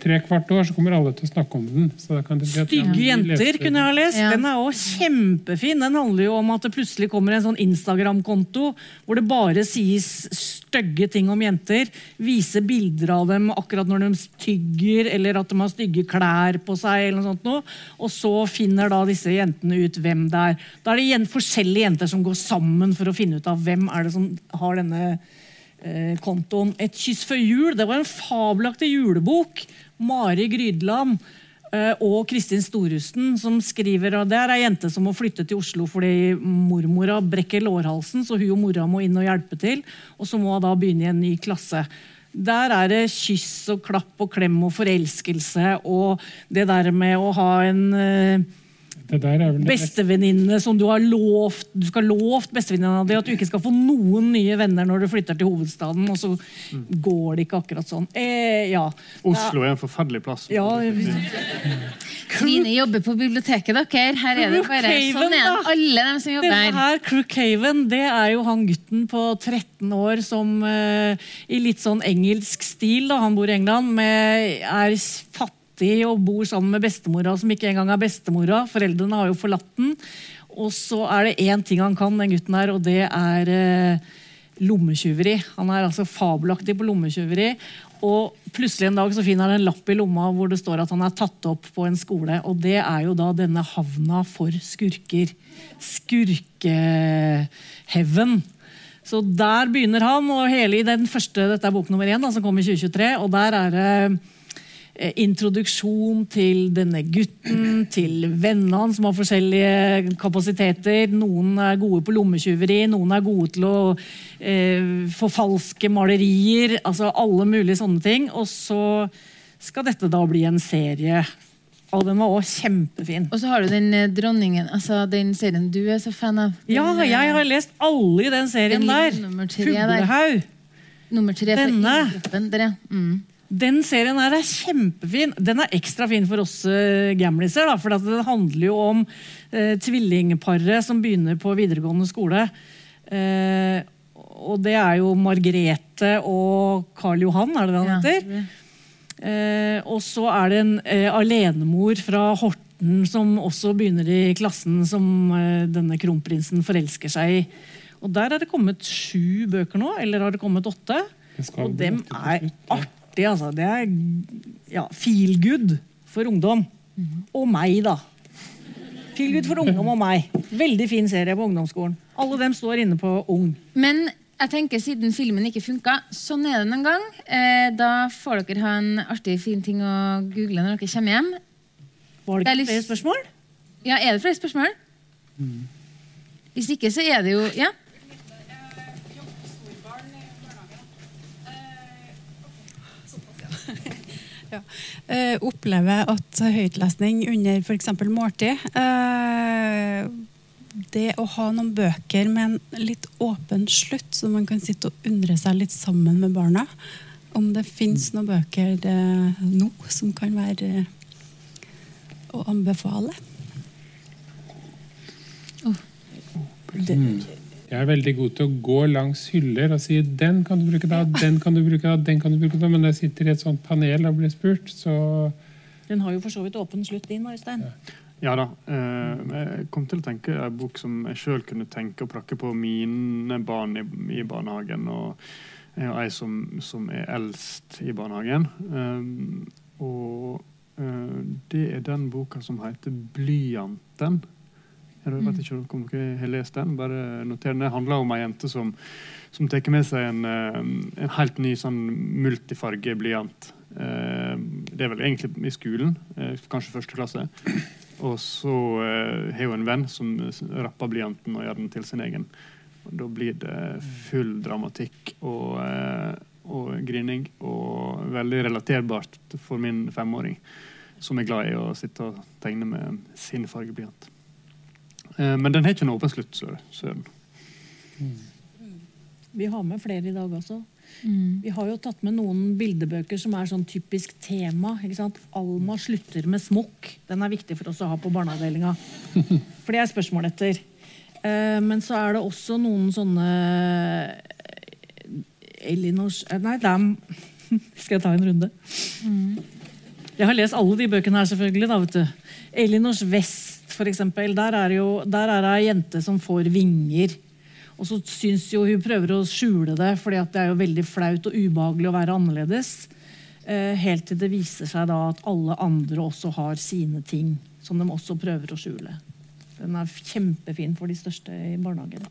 tre kvart år så kommer alle til å snakke om den. Så da kan det bli at- Stygge jenter kunne jeg ha lest. Ja. Den er også kjempefin. Den handler jo om at det plutselig kommer en sånn Instagram-konto hvor det bare sies stygge ting om jenter. Viser bilder av dem akkurat når de tygger, eller at de har stygge klær på seg. eller noe sånt noe. Og så finner da disse jentene ut hvem det er. Da er det jen- forskjellige jenter som går sammen for å finne ut av hvem er det som har denne eh, kontoen. Et kyss før jul det var en fabelaktig julebok. Mari Grydland eh, og Kristin Storusten som skriver og Det er ei jente som må flytte til Oslo fordi mormora brekker lårhalsen, så hun og mora må inn og hjelpe til. Og så må hun da begynne i en ny klasse. Der er det kyss og klapp og klem og forelskelse og det der med å ha en Det der vel det som du har lovt Du skal lovt bestevenninna di at du ikke skal få noen nye venner når du flytter til hovedstaden, og så går det ikke akkurat sånn. Eh, ja. Oslo er en forferdelig plass. Ja, Trine jobber på biblioteket, dere. Her er det bare sånn er Alle dem som jobber Denne her. her, Crookhaven, det er jo han gutten på 13 år som uh, i litt sånn engelsk stil, da, han bor i England, med, er fattig og bor sammen med bestemora som ikke engang er bestemora. Foreldrene har jo forlatt den. Og så er det én ting han kan, den gutten her, og det er eh, lommetyveri. Han er altså fabelaktig på lommetyveri. Og plutselig en dag så finner han en lapp i lomma hvor det står at han er tatt opp på en skole. Og det er jo da denne havna for skurker. Skurkeheaven. Så der begynner han, og hele i den første, dette er bok nummer én, da, som kom i 2023. Og der er det introduksjon til denne gutten, til vennene hans som har forskjellige kapasiteter. Noen er gode på lommetyveri, noen er gode til å eh, forfalske malerier. Altså alle mulige sånne ting. Og så skal dette da bli en serie. Og den var også kjempefin. Og så har du den eh, dronningen, altså den serien du er så fan av. Den, Ja, eh, jeg har lest alle i den serien Den der. nummer tre der. Fuglehaug. Nummer tre for Denne. Ildgruppen, der, ja. Mm. Den serien her er kjempefin. Den er ekstra fin for oss uh, gamliser. Da, for den handler jo om eh, tvillingparet som begynner på videregående skole. Eh, og det er jo Margrete og Karl Johan, er det det han heter? Ja. Eh, og så er det en eh, alenemor fra Horten som også begynner i klassen som eh, denne kronprinsen forelsker seg i. Og der er det kommet sju bøker nå, eller har det kommet åtte? Og dem er ja. Artig, altså. Det er ja, feel good for ungdom. Og meg, da. Feel good for ungdom og meg. Veldig fin serie på ungdomsskolen. Alle dem står inne på Ung. Men jeg tenker siden filmen ikke funka, sånn er det en gang. Eh, da får dere ha en artig, fin ting å google når dere kommer hjem. Var Det det er ikke flere spørsmål? Ja, Er det flere spørsmål? Hvis ikke, så er det jo Ja. Eh, opplever at høytlesning under f.eks. måltid eh, Det å ha noen bøker med en litt åpen slutt, så man kan sitte og undre seg litt sammen med barna. Om det fins noen bøker eh, nå som kan være å anbefale. Jeg er veldig god til å gå langs hyller og si 'den kan du bruke da', 'den kan du bruke da', 'den kan du bruke da'. Men når jeg sitter i et sånt panel og blir spurt, så Den har jo for så vidt åpen slutt din, Øystein. Ja da. Eh, jeg kom til å tenke en bok som jeg sjøl kunne tenke og prakke på mine barn i, i barnehagen. Og jeg har ei som, som er eldst i barnehagen. Um, og uh, det er den boka som heter 'Blyanten'. Jeg vet ikke om dere har lest den. bare noter den. Det handler om ei jente som, som tar med seg en, uh, en helt ny sånn multifargeblyant. Uh, det er vel egentlig i skolen, kanskje første klasse. Og så har hun en venn som rapper blyanten og gjør den til sin egen. Da blir det full dramatikk og, og grining, og veldig relaterbart for min femåring, som er glad i å sitte og tegne med sin fargeblyant. Uh, men den har ikke en åpen slutt, Søren. Vi har med flere i dag også. Mm. Vi har jo tatt med noen bildebøker som er sånn typisk tema. ikke sant? Alma slutter med smokk. Den er viktig for oss å ha på barneavdelinga. For det er spørsmål etter. Eh, men så er det også noen sånne eh, Elinors eh, Nei, er Skal jeg ta en runde? Jeg har lest alle de bøkene her, selvfølgelig. da, vet du. Elinors Vest, for eksempel. Der er det ei jente som får vinger. Og så syns jo hun prøver å skjule det, fordi det er jo veldig flaut og ubehagelig å være annerledes. Eh, helt til det viser seg da at alle andre også har sine ting, som de også prøver å skjule. Den er kjempefin for de største i barnehagen.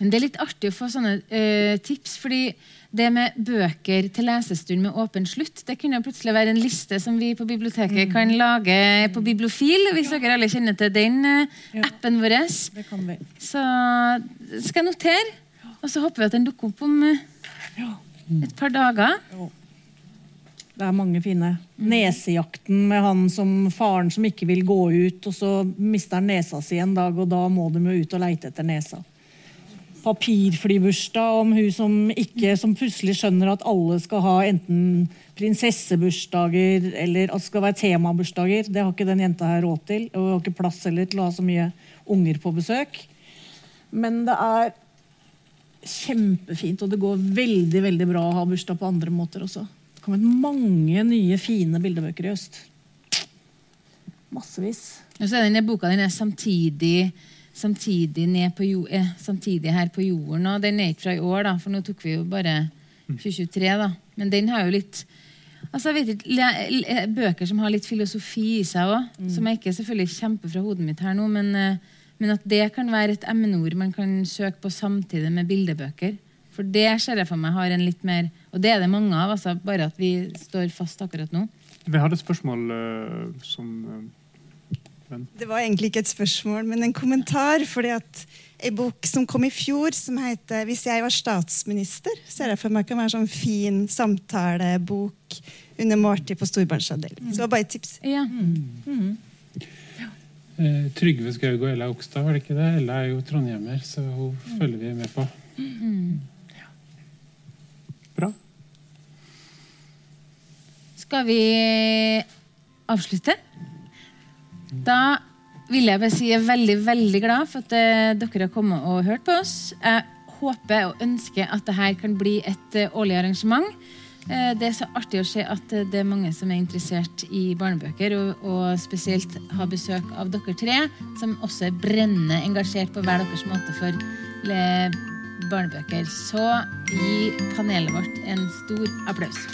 Men det er litt artig å få sånne eh, tips, fordi det med bøker til lesestund med åpen slutt, det kunne jo plutselig være en liste som vi på biblioteket kan lage på Bibliofil, hvis dere alle kjenner til den eh, Ja. appen vår. Det kan vi. Så skal jeg notere, og så håper vi at den dukker opp om eh, et par dager. Det er mange fine. Nesejakten med han som faren som ikke vil gå ut, og så mister han nesa si en dag, og da må de jo ut og leite etter nesa. Papirflybursdag om hun som ikke som plutselig skjønner at alle skal ha enten prinsessebursdager eller at det skal være temabursdager. Det har ikke den jenta her råd til. Og har ikke plass heller til å ha så mye unger på besøk. Men det er kjempefint, og det går veldig veldig bra å ha bursdag på andre måter også. Det har kommet mange nye, fine bildebøker i høst. Massevis. Og så er denne boka den er samtidig, samtidig, jo, eh, samtidig her på jorden. Og den er ikke fra i år, da, for nå tok vi jo bare 2023. da. Men den har jo litt altså jeg vet ikke, Bøker som har litt filosofi i seg òg, som jeg ikke selvfølgelig kjemper fra hodet mitt her nå, men, eh, men at det kan være et emneord man kan søke på samtidig med bildebøker. For det ser jeg for meg har en litt mer Og det er det mange av, altså, bare at vi står fast akkurat nå. Vi hadde et spørsmål uh, som Det var egentlig ikke et spørsmål, men en kommentar. fordi at En bok som kom i fjor, som heter 'Hvis jeg var statsminister', ser jeg for meg kan være en sånn fin samtalebok under måltid på storbarnsavdelingen. Så det var bare et tips. Ja. eh, Trygve Skaug og Ella Okstad, var det ikke det? Ella er jo trondhjemmer, så hun følger vi med på. Bra. Skal vi avslutte? Da vil jeg bare si jeg er veldig veldig glad for at eh, dere har kommet og hørt på oss. Jeg håper og ønsker at dette kan bli et eh, årlig arrangement. Eh, det er så artig å se at det er mange som er interessert i barnebøker, og, og spesielt ha besøk av dere tre, som også er brennende engasjert på hver deres måte for barnebøker. Så gi panelet vårt en stor applaus.